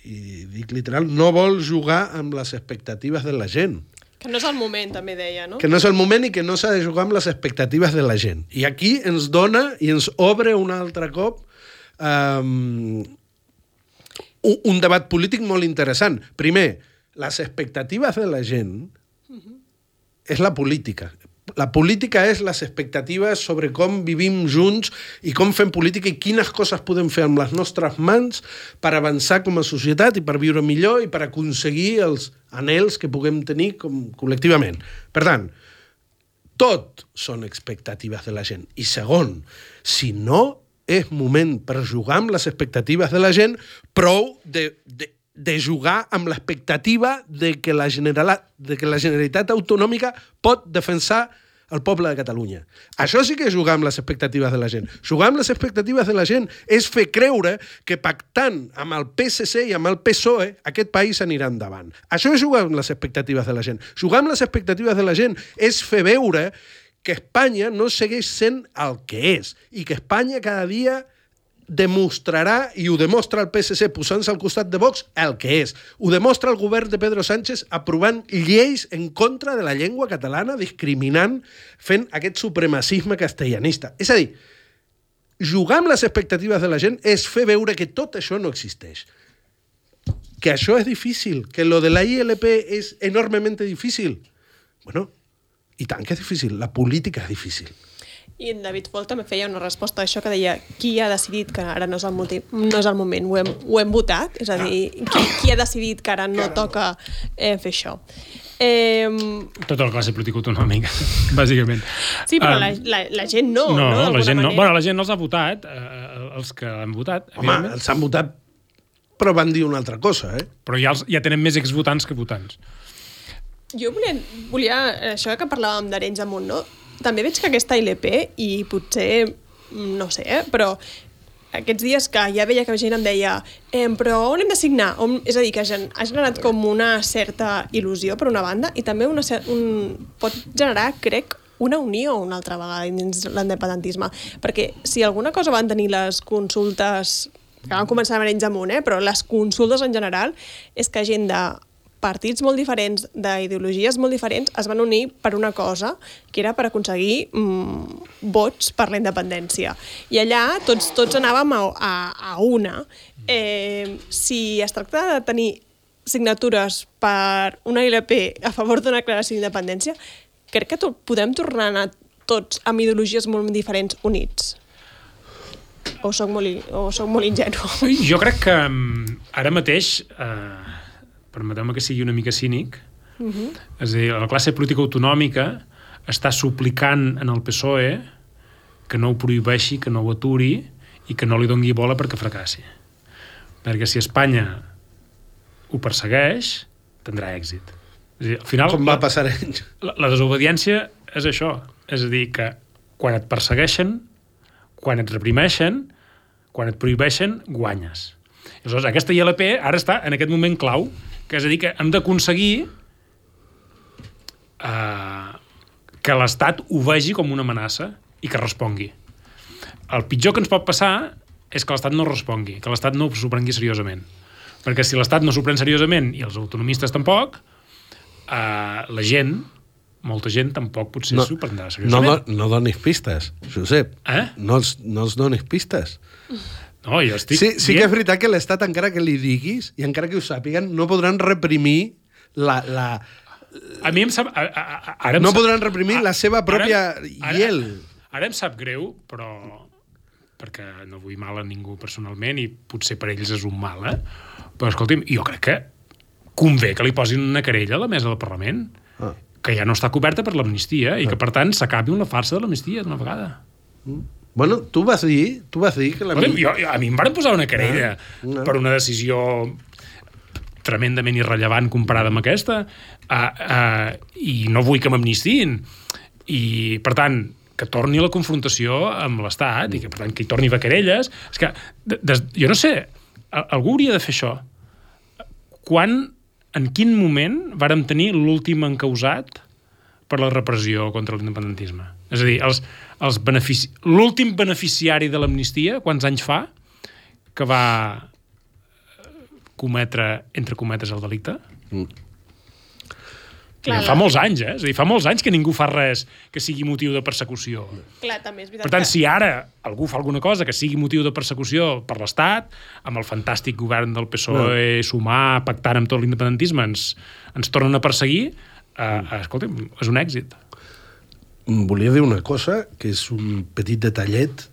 i dic literal, no vol jugar amb les expectatives de la gent. Que no és el moment, també deia, no? Que no és el moment i que no s'ha de jugar amb les expectatives de la gent. I aquí ens dona i ens obre un altre cop um, un, debat polític molt interessant. Primer, les expectatives de la gent és la política. La política és les expectatives sobre com vivim junts i com fem política i quines coses podem fer amb les nostres mans per avançar com a societat i per viure millor i per aconseguir els anels que puguem tenir com col·lectivament. Per tant, tot són expectatives de la gent. I segon, si no és moment per jugar amb les expectatives de la gent, prou de, de, de jugar amb l'expectativa de, que la Generala, de que la Generalitat Autonòmica pot defensar el poble de Catalunya. Això sí que és jugar amb les expectatives de la gent. Jugar amb les expectatives de la gent és fer creure que pactant amb el PSC i amb el PSOE aquest país anirà endavant. Això és jugar amb les expectatives de la gent. Jugar amb les expectatives de la gent és fer veure que Espanya no segueix sent el que és i que Espanya cada dia demostrarà, i ho demostra el PSC posant-se al costat de Vox, el que és. Ho demostra el govern de Pedro Sánchez aprovant lleis en contra de la llengua catalana, discriminant, fent aquest supremacisme castellanista. És a dir, jugar amb les expectatives de la gent és fer veure que tot això no existeix. Que això és difícil, que lo de la ILP és enormemente difícil. Bueno, i tant que és difícil, la política és difícil. I en David Fol també feia una resposta a això que deia qui ha decidit que ara no és el, motiu, no és el moment, ho hem, ho hem votat, és a dir, qui, qui ha decidit que ara no toca eh, fer això. Eh, Tota la classe política autonòmica, bàsicament. sí, però Um, la, la, la gent no, no, no? la d'alguna gent no. manera. Bueno, la gent no els ha votat, eh, els que han votat, Home, els han votat, però van dir una altra cosa, eh? però ja, els, ja tenen més exvotants que votants. Jo volia, volia, això que parlàvem d'Arenys amunt, no? També veig que aquesta ILP, i potser, no sé, eh, però aquests dies que ja veia que gent em deia eh, però on hem de signar? On... És a dir, que ha generat com una certa il·lusió per una banda i també una cer... un... pot generar, crec, una unió una altra vegada dins l'independentisme. Perquè si alguna cosa van tenir les consultes que van començar amb Arenys amunt, eh? però les consultes en general és que gent de partits molt diferents, d'ideologies molt diferents, es van unir per una cosa, que era per aconseguir mm, vots per la independència. I allà tots, tots anàvem a, a, a una. Eh, si es tracta de tenir signatures per una ILP a favor d'una declaració d'independència, crec que to podem tornar a anar tots amb ideologies molt diferents units. O soc molt, o soc molt ingenu. Jo crec que mm, ara mateix, eh, permeteu-me que sigui una mica cínic, uh -huh. és a dir, la classe política autonòmica està suplicant en el PSOE que no ho prohibeixi, que no ho aturi i que no li dongui bola perquè fracassi. Perquè si Espanya ho persegueix, tindrà èxit. És a dir, al final, Com va passar ells. la, la desobediència és això. És a dir, que quan et persegueixen, quan et reprimeixen, quan et prohibeixen, guanyes. Aleshores, aquesta ILP ara està en aquest moment clau, que és a dir, que hem d'aconseguir eh, que l'Estat ho vegi com una amenaça i que respongui. El pitjor que ens pot passar és que l'Estat no respongui, que l'Estat no s'ho prengui seriosament. Perquè si l'Estat no s'ho pren seriosament i els autonomistes tampoc, eh, la gent, molta gent tampoc potser No, s'ho prendrà No, seriosament. do, no donis pistes, Josep. Eh? No els, no els donis pistes. No, jo estic Sí, sí que és veritat que l'Estat, encara que li diguis, i encara que ho sàpiguen, no podran reprimir la... la A mi em sap... A, a, a, ara em no sap- podran reprimir la seva pròpia ara, hiel. Ara em sap greu, però perquè no vull mal a ningú personalment i potser per ells és un mal, eh? Però escolti'm, jo crec que convé que li posin una querella a la mesa del Parlament Ah. que ja no està coberta per l'amnistia i que, per tant, s'acabi la farsa de l'amnistia d'una vegada. Bueno, tu vas dir, tu vas dir que la... Escolti'm, jo, jo, a mi em van posar una querella Ah. per una decisió tremendament irrellevant comparada amb aquesta uh, uh, i no vull que m'amnistiin i per tant que torni la confrontació amb l'Estat i que per tant que hi torni a haver querelles és que, de, des, jo no sé algú hauria de fer això quan, en quin moment vàrem tenir l'últim encausat per la repressió contra l'independentisme. És a dir, els, els benefici... l'últim beneficiari de l'amnistia, quants anys fa que va eh, cometre, entre cometes, el delicte? Clar, fa molts anys, eh? És a dir, fa molts anys que ningú fa res que sigui motiu de persecució. Clar, també és veritat Per tant, que... si ara algú fa alguna cosa que sigui motiu de persecució per l'Estat, amb el fantàstic govern del PSOE no. sumar, pactant amb tot l'independentisme, ens, ens tornen a perseguir, eh, eh, escolta'm, és un èxit. Volia dir una cosa, que és un petit detallet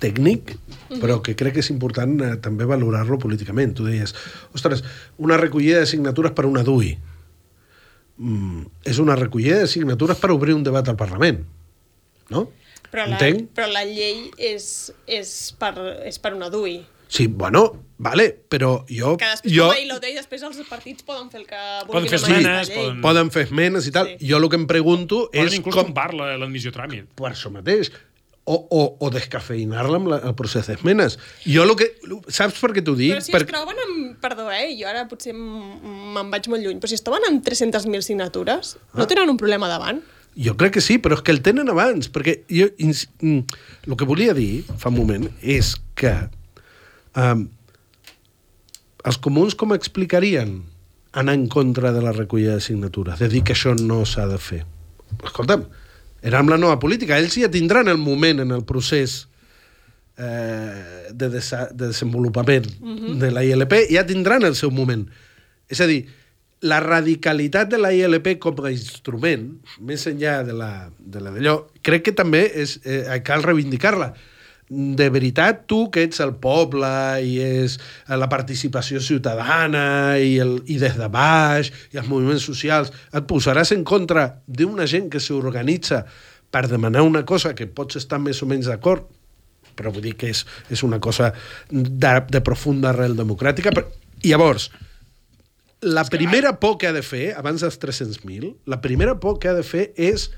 tècnic, però que crec que és important eh, també valorar-lo políticament. Tu deies, ostres, una recollida de signatures per una DUI. Mm, és una recollida de signatures per obrir un debat al Parlament. No? Però la, Entenc? però la llei és, és, per, és per una DUI. Sí, bueno, vale, però jo... Que després jo i després els partits poden fer el que Poden vulguin fer amb aquesta esmenes, llei. poden- poden fer esmenes i tal. Sí. Jo el que em pregunto Poden és inclús com... tombar la- l'admissió tràmit. per això mateix o, o, o descafeinar-la amb la, el procés d'esmenes. Jo el que... Saps per què t'ho dic? Però si es troben amb... Perdó, eh? Jo ara potser me'n vaig molt lluny, però si es troben amb 300.000 signatures, no tenen un problema davant? Jo crec que sí, però és que el tenen abans, perquè jo, ins- mm, el que volia dir fa un moment és que um, els comuns com explicarien anar en contra de la recollida de signatures, de dir que això no s'ha de fer. Escolta'm, era amb la nova política, ells ja tindran el moment en el procés eh, de, de desenvolupament de la ILP, ja tindran el seu moment. És a dir, la radicalitat de la ILP com a instrument, més enllà de la de la d'allò, crec que també és, eh, cal reivindicar-la. De veritat, tu, que ets el poble i és la participació ciutadana i, el, i des de baix i els moviments socials, et posaràs en contra d'una gent que s'organitza per demanar una cosa que pots estar més o menys d'acord, però vull dir que és, és una cosa de, de profunda arrel democràtica. Però, llavors, la primera por que ha de fer, abans dels 300.000, la primera por que ha de fer és,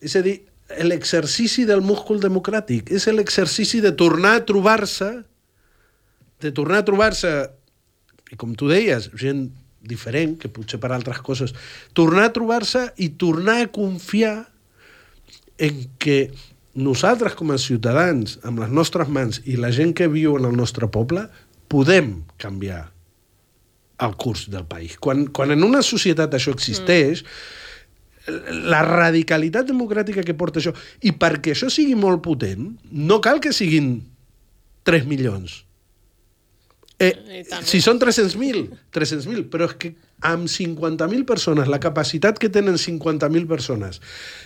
és a dir, l'exercici del múscul democràtic, és l'exercici de tornar a trobar-se, de tornar a trobar-se, i com tu deies, gent diferent, que potser per altres coses, tornar a trobar-se i tornar a confiar en que nosaltres com a ciutadans, amb les nostres mans i la gent que viu en el nostre poble, podem canviar el curs del país. Quan, quan en una societat això existeix, mm. La radicalitat democràtica que porta això, i perquè això sigui molt potent, no cal que siguin 3 milions. Eh, si són 300.000, 300.000, però és que amb 50.000 persones, la capacitat que tenen 50.000 persones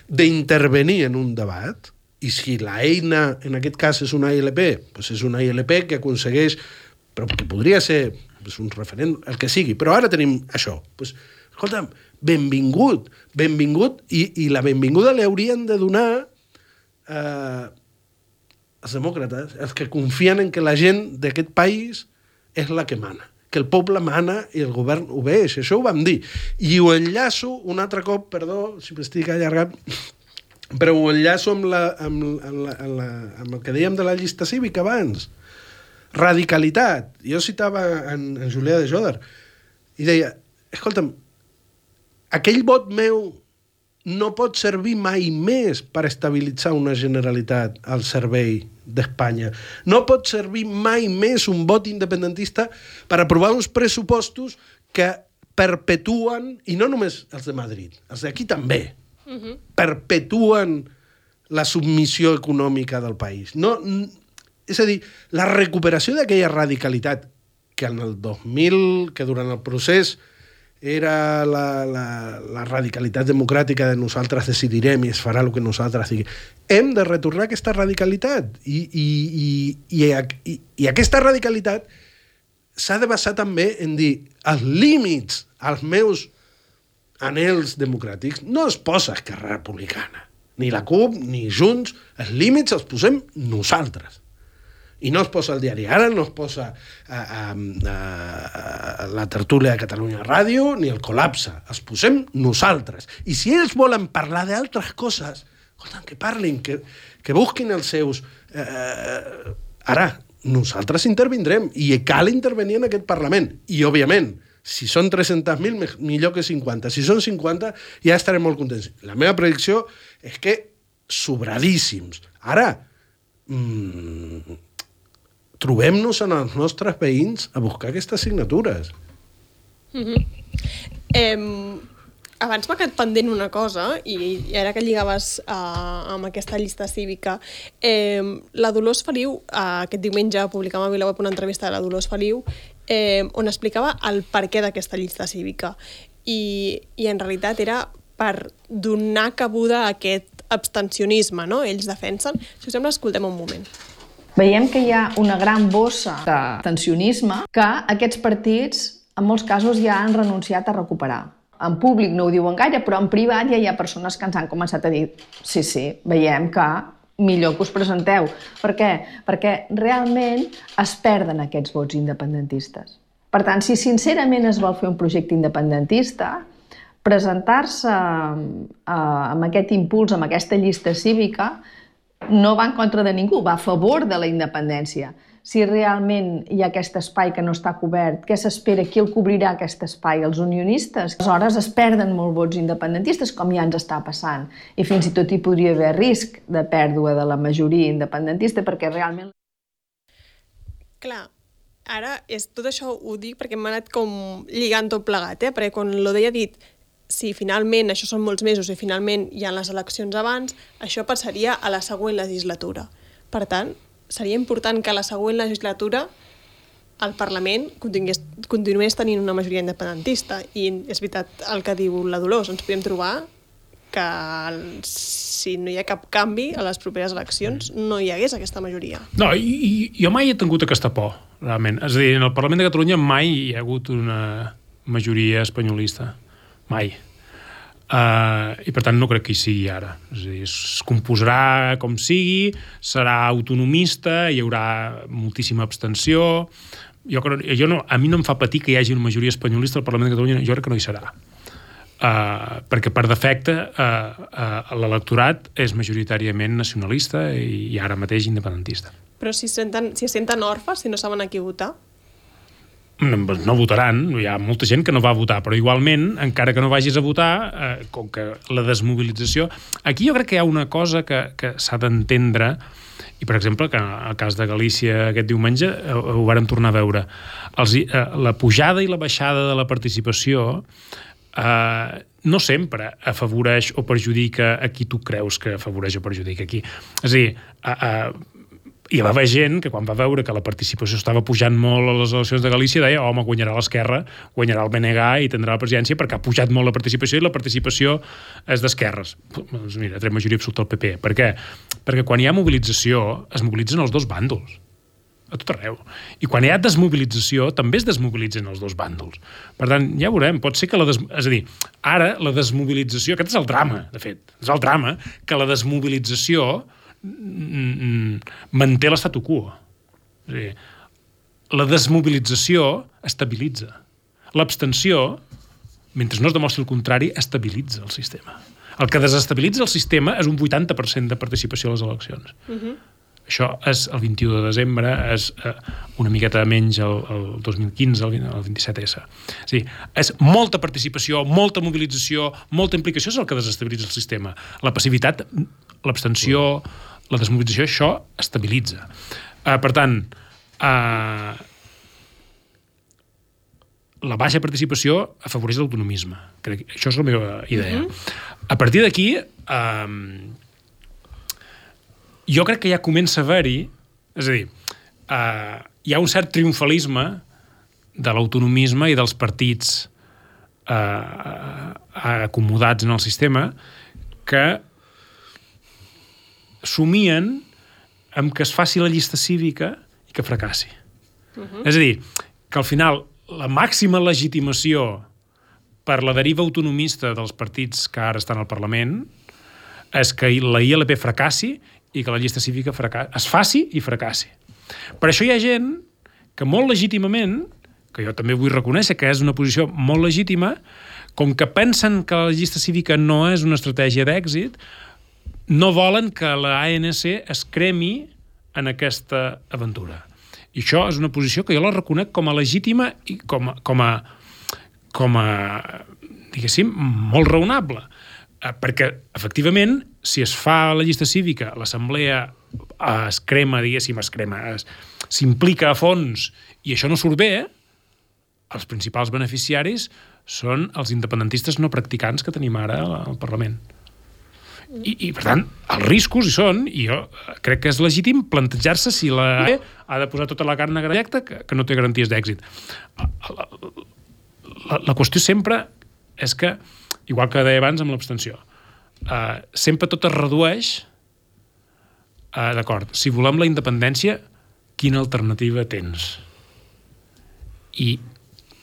d'intervenir en un debat, i si la eina, en aquest cas, és una ILP, doncs és una ILP que aconsegueix, però que podria ser doncs, un referent, el que sigui, però ara tenim això. Doncs, escolta'm, benvingut, benvingut, i, i la benvinguda li haurien de donar eh, els demòcrates, els que confien en que la gent d'aquest país és la que mana que el poble mana i el govern obeix. Això ho vam dir. I ho enllaço un altre cop, perdó, si m'estic allargant, però ho enllaço amb, la, amb, amb, la, amb, la, amb el que dèiem de la llista cívica abans. Radicalitat. Jo citava en, en Julià de Joder i deia, escolta'm, aquell vot meu no pot servir mai més per estabilitzar una Generalitat al servei d'Espanya. No pot servir mai més un vot independentista per aprovar uns pressupostos que perpetuen, i no només els de Madrid, els d'aquí també, uh -huh. perpetuen la submissió econòmica del país. No, és a dir, la recuperació d'aquella radicalitat que en el 2000, que durant el procés era la, la, la radicalitat democràtica de nosaltres decidirem i es farà el que nosaltres diguem. Hem de retornar aquesta radicalitat i, i, i, i, i, i aquesta radicalitat s'ha de basar també en dir els límits als meus anels democràtics no es posa Esquerra Republicana, ni la CUP, ni Junts, els límits els posem nosaltres i no es posa al diari Ara, no es posa a, a, a, a la tertúlia de Catalunya Ràdio, ni el col·lapse. Els posem nosaltres. I si ells volen parlar d'altres coses, escolta, que parlin, que, que busquin els seus... Eh, eh, ara, nosaltres intervindrem i cal intervenir en aquest Parlament. I, òbviament, si són 300.000, millor que 50. Si són 50, ja estarem molt contents. La meva predicció és que sobradíssims. Ara, mmm, trobem-nos en els nostres veïns a buscar aquestes signatures. Mm -hmm. eh, abans m'ha quedat pendent una cosa, i, ara que lligaves uh, amb aquesta llista cívica, eh, la Dolors Feliu, uh, aquest diumenge publicava a VilaWeb una entrevista de la Dolors Feliu, eh, on explicava el per què d'aquesta llista cívica. I, I en realitat era per donar cabuda a aquest abstencionisme, no? Ells defensen. Si us sembla, escoltem un moment veiem que hi ha una gran bossa de tensionisme que aquests partits en molts casos ja han renunciat a recuperar. En públic no ho diuen gaire, però en privat ja hi ha persones que ens han començat a dir sí, sí, veiem que millor que us presenteu. Per què? Perquè realment es perden aquests vots independentistes. Per tant, si sincerament es vol fer un projecte independentista, presentar-se eh, amb aquest impuls, amb aquesta llista cívica, no va en contra de ningú, va a favor de la independència. Si realment hi ha aquest espai que no està cobert, què s'espera? Qui el cobrirà, aquest espai? Els unionistes? Aleshores es perden molt vots independentistes, com ja ens està passant. I fins i tot hi podria haver risc de pèrdua de la majoria independentista, perquè realment... Clar, ara és, tot això ho dic perquè m'ha anat com lligant tot plegat, eh? perquè quan l'Odei ha dit si finalment, això són molts mesos, i finalment hi ha les eleccions abans, això passaria a la següent legislatura. Per tant, seria important que a la següent legislatura el Parlament continués, tenint una majoria independentista. I és veritat el que diu la Dolors, ens podem trobar que si no hi ha cap canvi a les properes eleccions no hi hagués aquesta majoria. No, i, i jo mai he tingut aquesta por, realment. És a dir, en el Parlament de Catalunya mai hi ha hagut una majoria espanyolista mai. Uh, I per tant no crec que hi sigui ara. És dir, es composarà com sigui, serà autonomista, hi haurà moltíssima abstenció. Jo, jo no, a mi no em fa patir que hi hagi una majoria espanyolista al Parlament de Catalunya, jo crec que no hi serà. Uh, perquè per defecte uh, uh, l'electorat és majoritàriament nacionalista i, i ara mateix independentista. Però si, senten, si senten orfes, si no saben a qui votar? No votaran, hi ha molta gent que no va votar, però igualment, encara que no vagis a votar, eh, com que la desmobilització... Aquí jo crec que hi ha una cosa que, que s'ha d'entendre, i per exemple, que en el cas de Galícia aquest diumenge eh, ho vàrem tornar a veure, els, eh, la pujada i la baixada de la participació eh, no sempre afavoreix o perjudica a qui tu creus que afavoreix o perjudica aquí. És a dir, eh, eh, hi va haver gent que quan va veure que la participació estava pujant molt a les eleccions de Galícia deia, home, guanyarà l'esquerra, guanyarà el BNG i tindrà la presidència perquè ha pujat molt la participació i la participació és d'esquerres. Doncs mira, tret majoria absoluta al PP. Per què? Perquè quan hi ha mobilització es mobilitzen els dos bàndols a tot arreu. I quan hi ha desmobilització, també es desmobilitzen els dos bàndols. Per tant, ja veurem, pot ser que la... Des... És a dir, ara la desmobilització, aquest és el drama, de fet, és el drama, que la desmobilització manté l'estatu quo. És dir, la desmobilització estabilitza. L'abstenció, mentre no es demostri el contrari, estabilitza el sistema. El que desestabilitza el sistema és un 80% de participació a les eleccions. Uh -huh. Això és el 21 de desembre, és eh, una miqueta menys el, el 2015, el, el 27S. És dir, és molta participació, molta mobilització, molta implicació és el que desestabilitza el sistema. La passivitat, l'abstenció, la desmobilització, això estabilitza. Eh, per tant, eh, la baixa participació afavoreix l'autonomisme. Crec que això és la meva idea. Mm -hmm. A partir d'aquí, eh, jo crec que ja comença a haver-hi, és a dir, eh, hi ha un cert triomfalisme de l'autonomisme i dels partits eh, acomodats en el sistema que somien amb que es faci la llista cívica i que fracassi. Uh -huh. És a dir, que al final la màxima legitimació per la deriva autonomista dels partits que ara estan al Parlament és que la ILP fracassi i que la llista cívica fracassi, es faci i fracassi. Per això hi ha gent que molt legítimament, que jo també vull reconèixer que és una posició molt legítima, com que pensen que la llista cívica no és una estratègia d'èxit, no volen que la ANC es cremi en aquesta aventura. I això és una posició que jo la reconec com a legítima i com a, com a, com a diguéssim, molt raonable. Eh, perquè, efectivament, si es fa la llista cívica, l'assemblea es crema, diguéssim, es crema, s'implica a fons i això no surt bé, els principals beneficiaris són els independentistes no practicants que tenim ara al Parlament. I, I, per tant, els riscos hi són, i jo crec que és legítim plantejar-se si la E ha de posar tota la carn negra directa que, que no té garanties d'èxit. La, la, la qüestió sempre és que, igual que deia abans amb l'abstenció, uh, sempre tot es redueix uh, d'acord, si volem la independència, quina alternativa tens? I,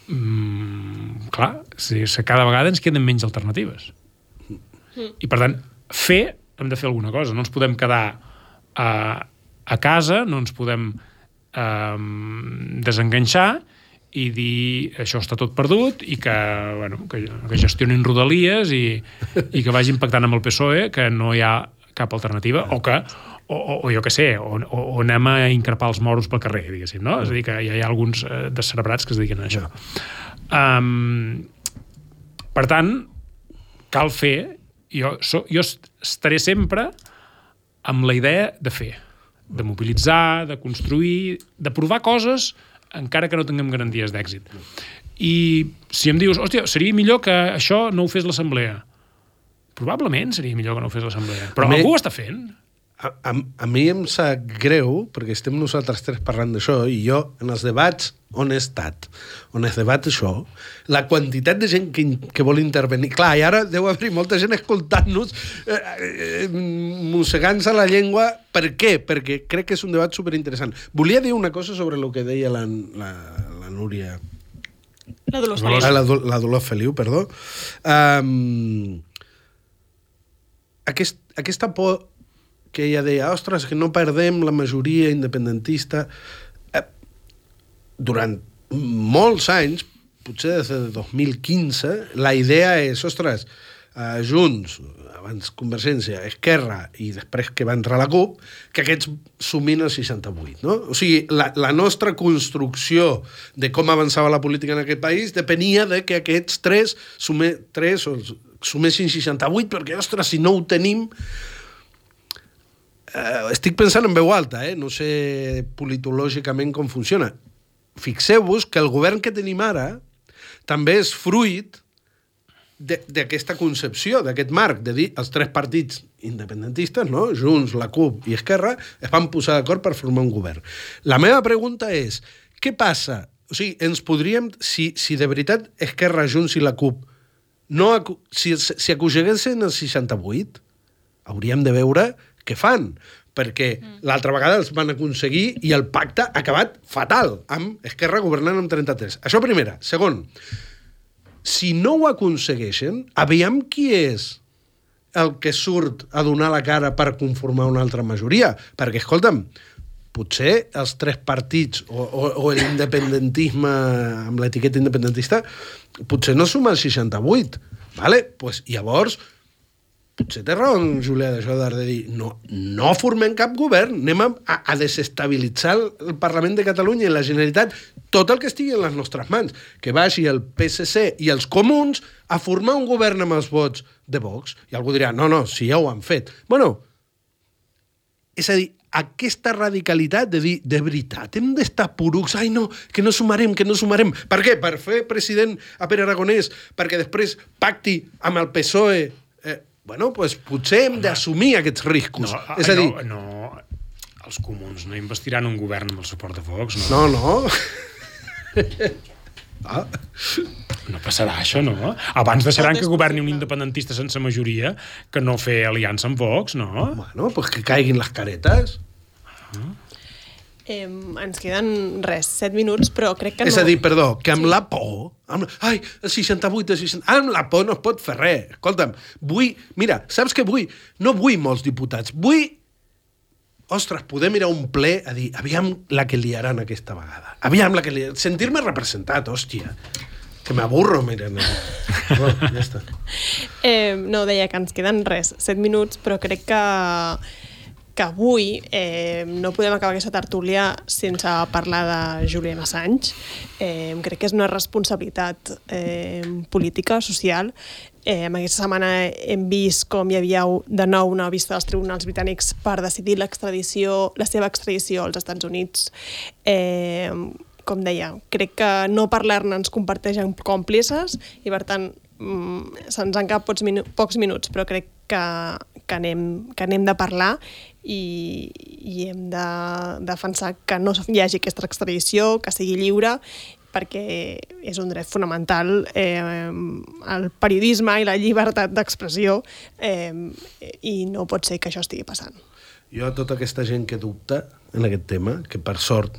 mm, clar, si, si cada vegada ens queden menys alternatives. I, per tant, fer, hem de fer alguna cosa. No ens podem quedar a, a casa, no ens podem eh, desenganxar i dir això està tot perdut i que, bueno, que, que gestionin rodalies i, i que vagin pactant amb el PSOE que no hi ha cap alternativa o que, o, o, jo que sé, o, o, o anem a increpar els moros pel carrer, diguéssim, no? És a dir, que hi ha, hi ha alguns eh, descerebrats que es a això. Um, per tant, cal fer jo, so, jo estaré sempre amb la idea de fer, de mobilitzar, de construir, de provar coses encara que no tinguem garanties d'èxit. I si em dius, hòstia, seria millor que això no ho fes l'assemblea. Probablement seria millor que no ho fes l'assemblea. Però algú ho està fent. A, a, a mi em sap greu, perquè estem nosaltres tres parlant d'això, i jo, en els debats on he estat, on es debat això, la quantitat de gent que, que vol intervenir... Clar, i ara deu haver molta gent escoltant-nos, eh, eh, mossegant-se la llengua. Per què? Perquè crec que és un debat superinteressant. Volia dir una cosa sobre el que deia la, la, la Núria... La Dolors Feliu. La, la, la Dolors Feliu, perdó. Um, aquest, aquesta por que ella deia, ostres, que no perdem la majoria independentista. Eh, durant molts anys, potser des de 2015, la idea és, ostres, eh, Junts, abans Convergència, Esquerra i després que va entrar la CUP, que aquests sumin el 68. No? O sigui, la, la nostra construcció de com avançava la política en aquest país depenia de que aquests tres, sume, tres o sumessin 68, perquè, ostres, si no ho tenim, eh, estic pensant en veu alta, eh? no sé politològicament com funciona. Fixeu-vos que el govern que tenim ara també és fruit d'aquesta concepció, d'aquest marc, de dir els tres partits independentistes, no? Junts, la CUP i Esquerra, es van posar d'acord per formar un govern. La meva pregunta és, què passa? O sigui, ens podríem, si, si de veritat Esquerra, Junts i la CUP no, si, si aconseguessin el 68, hauríem de veure què fan perquè mm. l'altra vegada els van aconseguir i el pacte ha acabat fatal, amb Esquerra governant amb 33. Això primera. Segon, si no ho aconsegueixen, aviam qui és el que surt a donar la cara per conformar una altra majoria. Perquè, escolta'm, potser els tres partits o, o, o l'independentisme amb l'etiqueta independentista potser no suma el 68. Vale? Pues, llavors, potser té raó Julià Jodar de dir no, no formem cap govern, anem a, a desestabilitzar el, el Parlament de Catalunya i la Generalitat tot el que estigui en les nostres mans, que vagi el PSC i els comuns a formar un govern amb els vots de Vox. I algú dirà, no, no, si ja ho han fet. Bueno, és a dir, aquesta radicalitat de dir, de veritat, hem d'estar porucs, ai no, que no sumarem, que no sumarem. Per què? Per fer president a Pere Aragonès, perquè després pacti amb el PSOE. Eh, bueno, pues potser hem d'assumir aquests riscos. No, és a dir, no, no, els comuns no investiran un govern amb el suport de Vox, no? no, no. ah, No passarà això, no? Abans deixaran que governi un independentista sense majoria que no fer aliança amb Vox, no? bueno, pues que caiguin les caretes. Eh, ens queden, res, 7 minuts, però crec que És no... a dir, perdó, que amb la por... Amb, ai, el 68, el 60... Amb la por no es pot fer res. Escolta'm, vull... Mira, saps què vull? No vull molts diputats. Vull... Ostres, podem ir a un ple a dir aviam la que liaran aquesta vegada. Aviam la que liaran. Sentir-me representat, hòstia. Que m'aburro, mira. No. Oh, ja està. Eh, no, deia que ens queden res, 7 minuts, però crec que que avui eh, no podem acabar aquesta tertúlia sense parlar de Julian Assange. Eh, crec que és una responsabilitat eh, política, social. Eh, en aquesta setmana hem vist com hi havia de nou una vista dels tribunals britànics per decidir l'extradició, la seva extradició als Estats Units. Eh, com deia, crec que no parlar-ne ens comparteix amb còmplices i, per tant, mm, se'ns en cap pocs, minu pocs minuts, però crec que, que, anem, que anem de parlar i, i hem de defensar que no hi hagi aquesta extradició, que sigui lliure, perquè és un dret fonamental eh, el periodisme i la llibertat d'expressió eh, i no pot ser que això estigui passant. Jo a tota aquesta gent que dubta en aquest tema, que per sort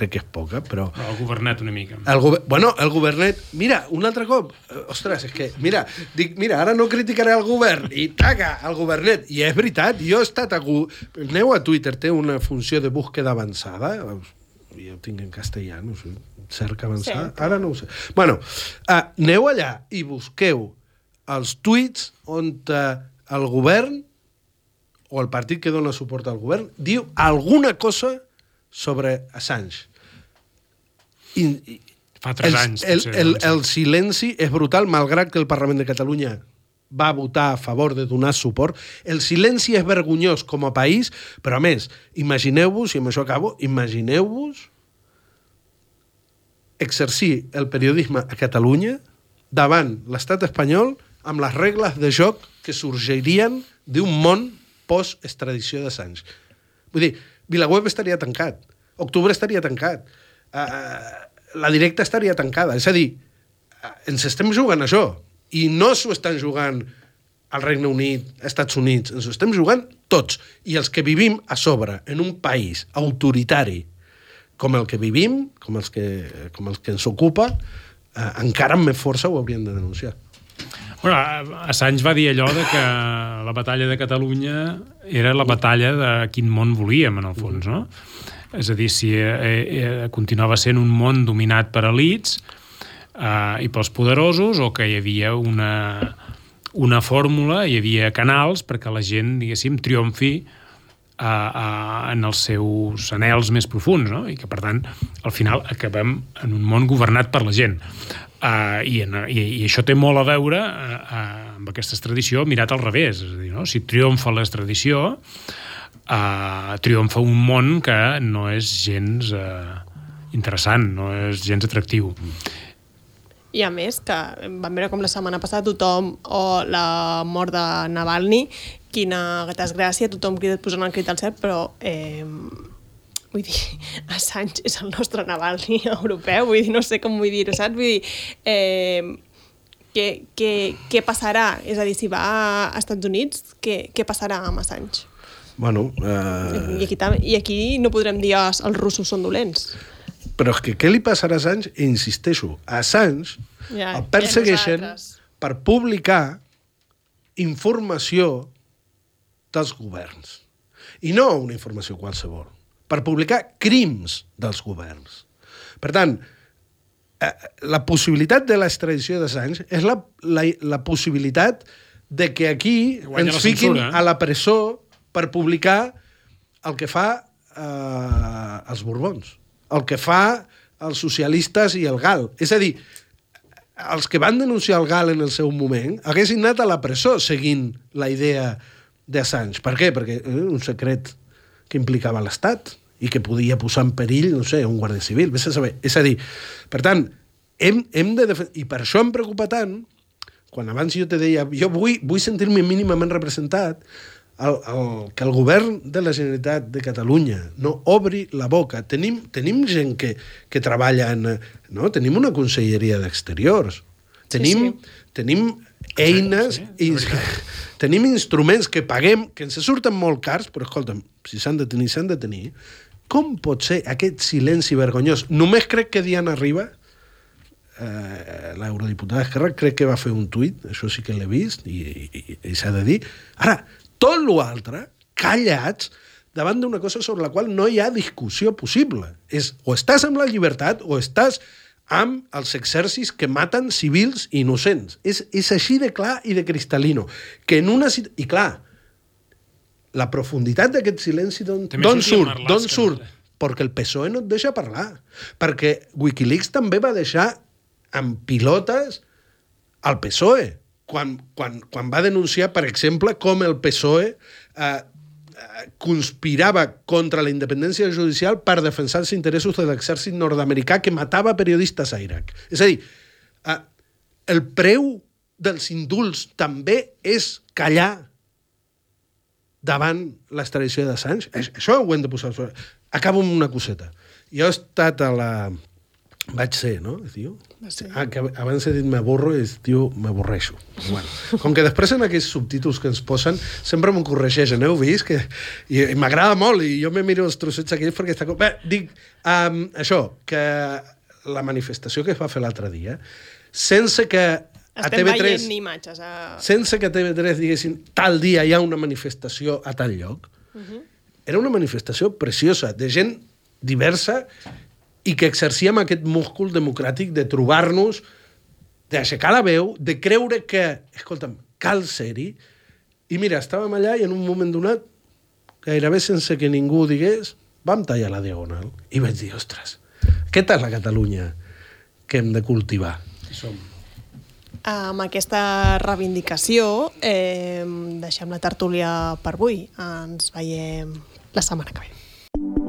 crec que és poca, però... Però el governet una mica. El gover... Bueno, el governet... Mira, un altre cop... eh, Ostres, és que... Mira, dic, mira, ara no criticaré el govern i taca, el governet. I és veritat, jo he estat a... Aneu a Twitter, té una funció de búsqueda avançada. Jo ho tinc en castellà, no sé. Cerca avançada. Cerca. Ara no ho sé. Bueno, uh, aneu allà i busqueu els tuits on uh, el govern o el partit que dona suport al govern diu alguna cosa sobre Assange. I, i, Fa tres el, anys, El, el, doncs. el silenci és brutal, malgrat que el Parlament de Catalunya va votar a favor de donar suport. El silenci és vergonyós com a país, però a més, imagineu-vos, i amb això acabo, imagineu-vos exercir el periodisme a Catalunya davant l'estat espanyol amb les regles de joc que sorgirien d'un món post-extradició d'Assange. Vull dir, Vilaweb estaria tancat, Octubre estaria tancat, uh, la directa estaria tancada. És a dir, uh, ens estem jugant això. I no s'ho estan jugant al Regne Unit, Estats Units, ens ho estem jugant tots. I els que vivim a sobre, en un país autoritari com el que vivim, com els que, com els que ens ocupa, eh, encara amb més força ho haurien de denunciar. Bueno, Assange va dir allò de que la batalla de Catalunya era la batalla de quin món volíem, en el fons, no? És a dir, si eh, eh, continuava sent un món dominat per elites eh, i pels poderosos o que hi havia una, una fórmula, hi havia canals perquè la gent, diguéssim, triomfi a, a, en els seus anels més profuns, no? i que, per tant, al final acabem en un món governat per la gent. Uh, i, en, i, I això té molt a veure uh, uh, amb aquesta tradició mirat al revés. És a dir, no? si triomfa l'extradició, uh, triomfa un món que no és gens uh, interessant, no és gens atractiu. I a més, que vam veure com la setmana passada tothom, o la mort de Navalny, quina desgràcia, tothom crida posant el crit al cel, però eh, vull dir, Assange és el nostre Navalny europeu, vull dir, no sé com vull dir-ho, saps? Vull dir, eh, què, què, què passarà? És a dir, si va a Estats Units, què, què passarà amb Assange? Bueno, eh, I, aquí, I aquí no podrem dir "Ah, els russos són dolents. però és que què li passarà a Assange? Insisteixo, a Assange Ja, el persegueixen per publicar informació dels governs. I no una informació qualsevol, per publicar crims dels governs. Per tant, eh, la possibilitat de l'extradició d'Assange és la, la, la possibilitat de que aquí Guanya ens fiquin censura. a la presó per publicar el que fa eh, els Borbons, el que fa els socialistes i el GAL. És a dir, els que van denunciar el GAL en el seu moment haguessin anat a la presó seguint la idea d'Assange. Per què? Perquè era un secret que implicava l'Estat i que podia posar en perill, no sé, un guàrdia civil. Vés a saber. És a dir, per tant, hem, hem de I per això em preocupa tant, quan abans jo te deia, jo vull, vull sentir-me mínimament representat, el, el, que el govern de la Generalitat de Catalunya no obri la boca. Tenim, tenim gent que, que treballa en... No? Tenim una conselleria d'exteriors. Tenim, sí. tenim eines sí, i és veritat. tenim instruments que paguem, que ens surten molt cars, però escolta'm, si s'han de tenir, s'han de tenir. Com pot ser aquest silenci vergonyós? Només crec que Diana Riba, eh, l'eurodiputada d'Esquerra, crec que va fer un tuit, això sí que l'he vist, i, i, i s'ha de dir. Ara, tot l'altre, callats, davant d'una cosa sobre la qual no hi ha discussió possible. És o estàs amb la llibertat o estàs amb els exèrcits que maten civils innocents. És, és així de clar i de cristal·lino. Que en una... I clar, la profunditat d'aquest silenci d'on surt? D'on surt? no? Perquè el PSOE no et deixa parlar. Perquè Wikileaks també va deixar amb pilotes al PSOE, quan, quan, quan va denunciar, per exemple, com el PSOE eh, eh, conspirava contra la independència judicial per defensar els interessos de l'exèrcit nord-americà que matava periodistes a Iraq. És a dir, eh, el preu dels indults també és callar davant l'extradició. Aix- Això ho hem de posar. Acabo amb una coseta. Jo he estat a la... Vaig ser, no? Es diu? Ser. Ah, que abans he dit m'avorro i es diu m'avorreixo. Bueno, com que després en aquests subtítols que ens posen sempre m'ho corregeixen, heu vist? Que, I, i m'agrada molt i jo me miro els trossets aquells perquè està... Bé, dic, um, això, que la manifestació que es va fer l'altre dia, sense que a Estem TV3 veient imatges. A... sense que TV3 diguessin tal dia hi ha una manifestació a tal lloc, uh -huh. era una manifestació preciosa, de gent diversa i que exercíem aquest múscul democràtic de trobar-nos, d'aixecar la veu, de creure que, escolta'm, cal ser-hi. I mira, estàvem allà i en un moment donat, gairebé sense que ningú ho digués, vam tallar la diagonal. I vaig dir, ostres, aquesta és la Catalunya que hem de cultivar. Hi som. Amb aquesta reivindicació eh, deixem la tertúlia per avui. Ens veiem la setmana que ve.